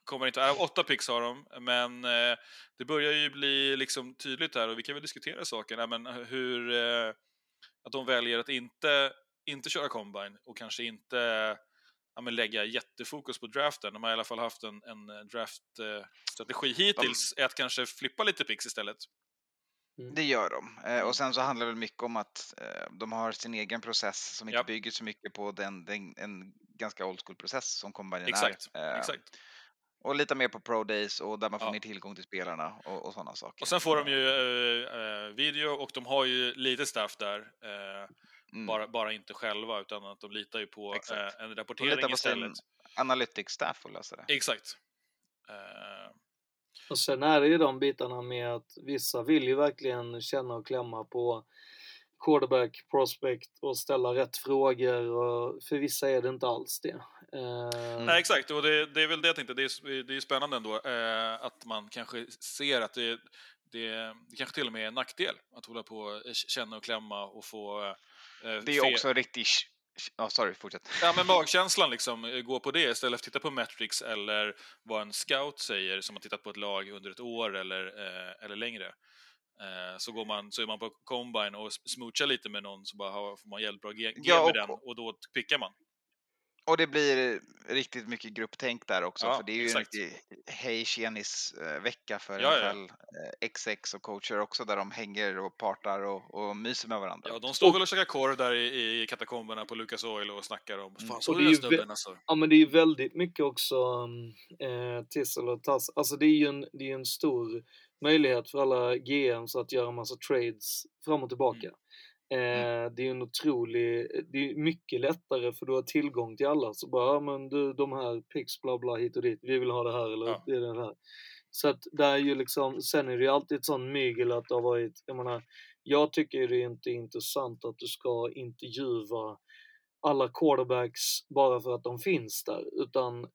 kommer inte, äh, åtta picks har de, men eh, det börjar ju bli liksom tydligt här och vi kan väl diskutera saken, men hur eh, att de väljer att inte, inte köra combine och kanske inte ja, men lägga jättefokus på draften. De har i alla fall haft en, en draftstrategi hittills, är att kanske flippa lite picks istället. Det gör de. Eh, och sen så handlar det väl mycket om att eh, de har sin egen process som inte Ja. bygger så mycket på den, den, en ganska old school process som combinen Exakt, är. Eh, exakt. Och lite mer på pro days och där man får Ja. mer tillgång till spelarna och, och sådana saker. Och sen får de ju eh, eh, video och de har ju lite staff där. Eh, Mm. bara, bara inte själva, utan att de litar ju på eh, en De rapportering litar på sin istället. analytics staff och lösa det. Exakt. Eh, Och sen är det ju de bitarna med att vissa vill ju verkligen känna och klämma på quarterback, prospect och ställa rätt frågor och för vissa är det inte alls det. Eh, Nej, exakt. Och det, det är väl det jag tänkte. Det är, det är spännande ändå eh, att man kanske ser att det, det, det kanske till och med är en nackdel att hålla på känna och klämma och få... Eh, Det är också riktigt... Ja, sorry, fortsätt. Ja, men magkänslan liksom, eh, gå på det istället för att titta på metrics eller vad en scout säger som har tittat på ett lag under ett år eller, eh, eller längre. Eh, så, går man, så är man på combine och smoochar lite med någon så bara har, får man jävligt bra G, G Ja, med den och då pickar man. Och det blir riktigt mycket grupptänk där också, Ja, för det är ju exakt. en riktig hej tjenis eh, vecka för Ja, ja. NFL eh, XX och coacher också, där de hänger och partar och, och myser med varandra. Ja, de står väl och käkar korv där i, i katakomberna på Lucas Oil och snackar om Mm. Fan, Och så det är ju snubben alltså. Ja men det är ju väldigt mycket också eh, tissel och tass. Alltså det är ju en, det är en stor möjlighet för alla GMs att göra massa trades fram och tillbaka. Eh, det är en otrolig, det är mycket lättare för du har tillgång till alla. Så bara, ja men du, de här picks bla bla hit och dit, vi vill ha det här eller Ja. det är det här. Så att det är ju liksom, sen är det ju alltid ett sånt mygel att det har varit, jag menar, jag tycker det är inte intressant att du ska intervjua alla quarterbacks bara för att de finns där. Utan eh,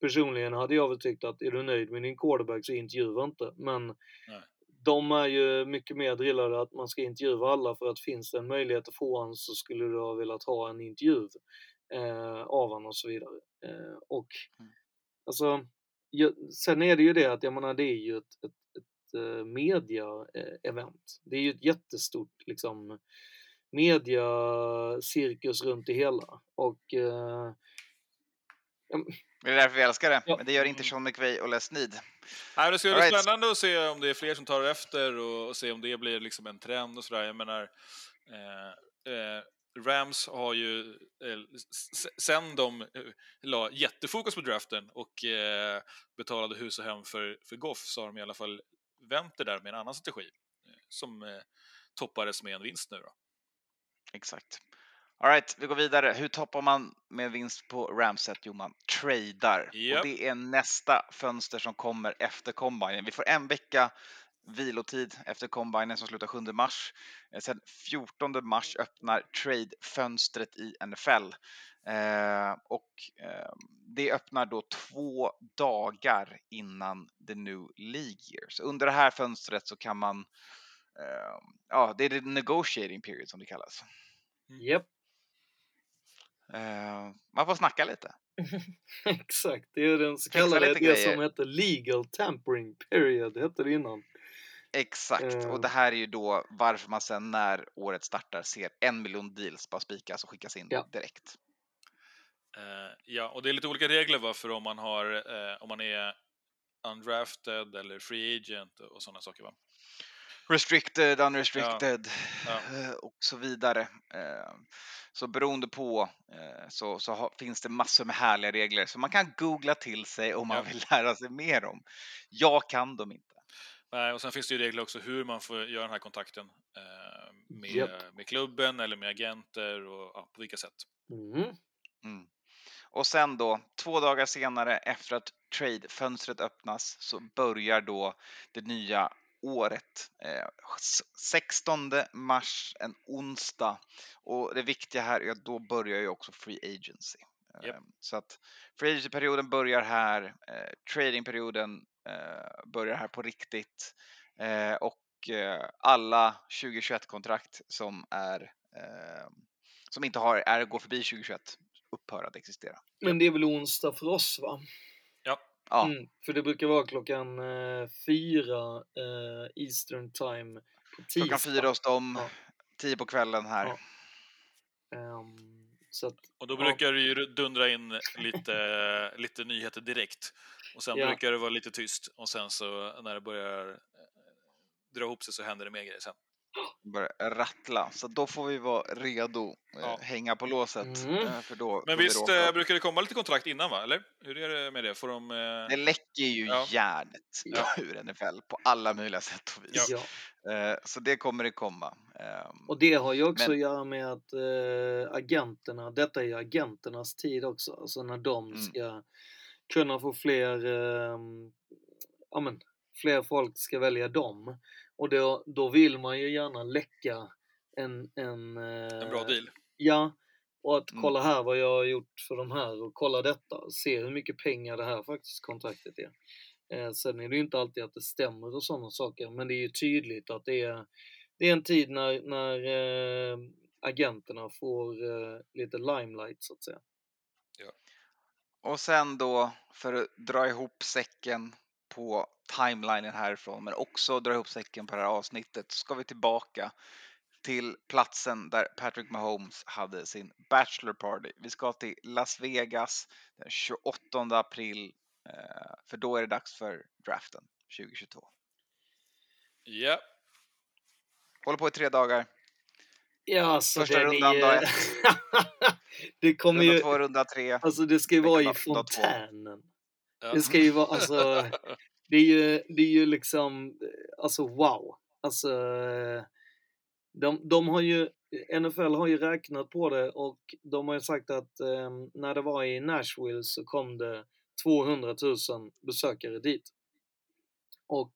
personligen hade jag väl tyckt att är du nöjd med din quarterback så intervjua inte. Men Nej. De är ju mycket mer drillade att man ska intervjua alla för att finns det en möjlighet att få honom så skulle du ha velat ha en intervju eh, av honom och så vidare. Eh, och Mm. alltså, ju, sen är det ju det att jag menar det är ju ett, ett, ett eh, media-event. Det är ju ett jättestort liksom media-cirkus runt det hela och eh, Det är därför vi älskar det. Ja. Men det gör inte Sean McVay och Les Need. Nej, det ska bli right. spännande att se om det är fler som tar efter och, och se om det blir liksom en trend och sådär. Jag menar, eh, eh, Rams har ju, eh, sen de eh, la jättefokus på draften och eh, betalade hus och hem för, för Goff så har de i alla fall vänt det där med en annan strategi som toppades med en vinst nu då. Exakt. Alright, vi går vidare. Hur toppar man med vinst på Ramset? Jo, man tradar. Japp. Och det är nästa fönster som kommer efter combinen. Vi får en vecka vilotid efter combinen som slutar 7 mars. Eh, Sen 14 mars öppnar trade-fönstret i NFL. Eh, och eh, det öppnar då två dagar innan the new League year. Så under det här fönstret så kan man eh, Ja, det är the negotiating period som det kallas. japp, Eh, man får snacka lite. exakt. Det är den så kallade, det grejer. som hette legal tampering period, hette det innan. Exakt, Eh. och det här är ju då varför man sen när året startar ser en miljon deals bara spikas och skickas in Ja. direkt. Eh, ja, och det är lite olika regler va, för om man, har, eh, om man är undrafted eller free agent och sådana saker. Va? Restricted, unrestricted Ja. eh, och så vidare. Eh, Så beroende på eh, så, så finns det massor med härliga regler som man kan googla till sig om man Ja. vill lära sig mer om. Jag kan dem inte. Nej, och sen finns det ju regler också hur man får göra den här kontakten med, Japp. med klubben eller med agenter och ja, på vilka sätt. Mm. Mm. Och sen då, två dagar senare efter att trade-fönstret öppnas så börjar då det nya året. Eh, s- 16 mars, en onsdag. Och det viktiga här är att då börjar ju också free agency. Eh, Japp. Så att free agency-perioden börjar här, eh, tradingperioden eh, börjar här på riktigt. Eh, och eh, alla 2021-kontrakt som är eh, som inte har, är, går förbi 2021 upphör att existera. Men det är väl onsdag för oss va? Ja, Mm, för det brukar vara klockan eh, fyra eh, Eastern time på tisdag. klockan fyra hos dem, Ja. tio på kvällen här. Ja. Så att, Och då Ja. brukar det ju dundra in lite, lite nyheter direkt. Och sen Ja. brukar det vara lite tyst och sen så när det börjar eh, dra ihop sig så händer det mer grejer sen. Börjar rattla. Så då får vi vara redo, eh, Ja. hänga på låset. Mm. eh, För då, Men då visst vi råkar- eh, brukar det komma lite kontrakt innan va, eller? Hur är det med det? Får de... Eh... Det läcker ju Ja. järnet Ja. ur NFL på alla möjliga sätt och vis. ja. Så det kommer det komma. Ehm, Och det har ju också Men- att göra med att agenterna, detta är ju agenternas tid också, alltså när de Mm. ska kunna få fler, eh, ja men, fler folk ska välja dem. Och då, då vill man ju gärna läcka en, en, En bra eh, deal. Ja, och att Mm. kolla här vad jag har gjort för de här och kolla detta se hur mycket pengar det här faktiskt kontraktet är. Eh, sen är det ju inte alltid att det stämmer och sådana saker, men det är ju tydligt att det är, det är en tid när, när eh, agenterna får lite limelight så att säga. Och sen då, för att dra ihop säcken på timelinen härifrån, men också dra ihop säcken på det här avsnittet, så ska vi tillbaka till platsen där Patrick Mahomes hade sin bachelor party. Vi ska till Las Vegas den 28 april, eh, för då är det dags för draften 2022. Ja, Håller på i tre dagar. Ja, så Första den rundan, är, dag ett. det kommer Runda ju, två, runda tre. alltså det ska ju Vecka vara i fontänen. ja. Det ska ju vara, alltså, det är ju, det är ju liksom, alltså wow. Alltså, de, de har ju, NFL har ju räknat på det och de har ju sagt att eh, när det var i Nashville så kom det 200 000 besökare dit. Och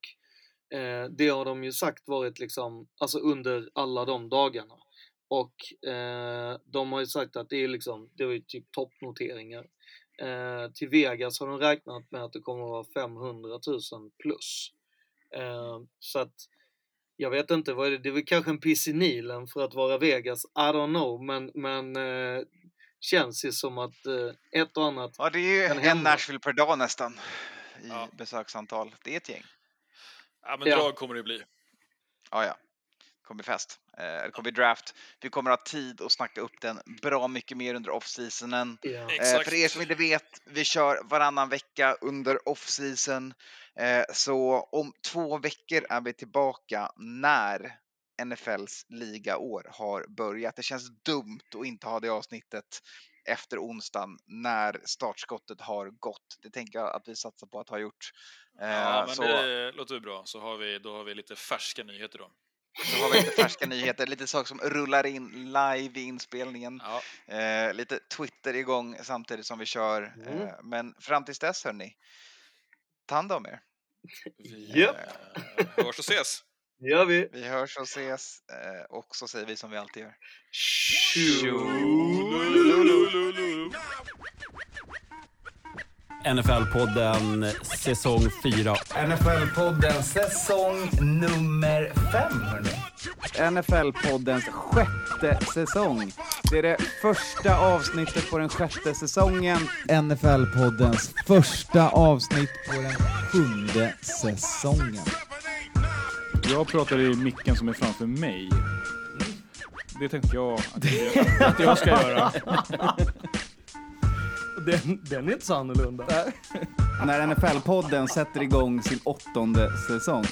eh, det har de ju sagt varit liksom, alltså under alla de dagarna. Och eh, de har ju sagt att det är liksom, det var ju typ toppnoteringar. Eh, till Vegas har de räknat med att det kommer att vara 500 000 plus. Eh, så att jag vet inte, vad är det? det är väl kanske en piss i Nilen för att vara Vegas, I don't know, men, men eh, känns ju som att eh, ett och annat Ja, det är ju kan en. Nashville per dag nästan i Ja. besöksantal. Det är ett gäng. Ja, men Ja. drag kommer det bli. Ja, ja. Kommer bli fest. Eh, kommer bli draft. Vi kommer ha tid att snacka upp den bra mycket mer under off-seasonen. Ja. Eh. För er som inte vet, vi kör varannan vecka under off-season. Eh, Så om två veckor är vi tillbaka när NFLs ligaår har börjat. Det känns dumt att inte ha det avsnittet efter onsdagen när startskottet har gått. Det tänker jag att vi satsar på att ha gjort. Eh, Ja, men så, det låter bra. Så har vi, då har vi lite färska nyheter då. Så har vi lite färska nyheter, lite saker som rullar in live i inspelningen. Ja, Eh, lite Twitter igång samtidigt som vi kör. Mm. Eh, men fram tills dess hörni, ta hand om er. vi Japp. eh, hörs och ses. Det gör vi. Vi hörs och ses eh, och så säger vi som vi alltid gör. NFL-podden säsong 4. NFL-podden säsong nummer fem, hörni. NFL-poddens sjätte säsong. Det är det första avsnittet på den sjätte säsongen. NFL-poddens första avsnitt på den sjunde säsongen. Jag pratar i micken som är framför mig. Det tänkte jag att jag, att jag ska göra. Den, den är inte så annorlunda. När NFL-podden sätter igång sin åttonde säsong.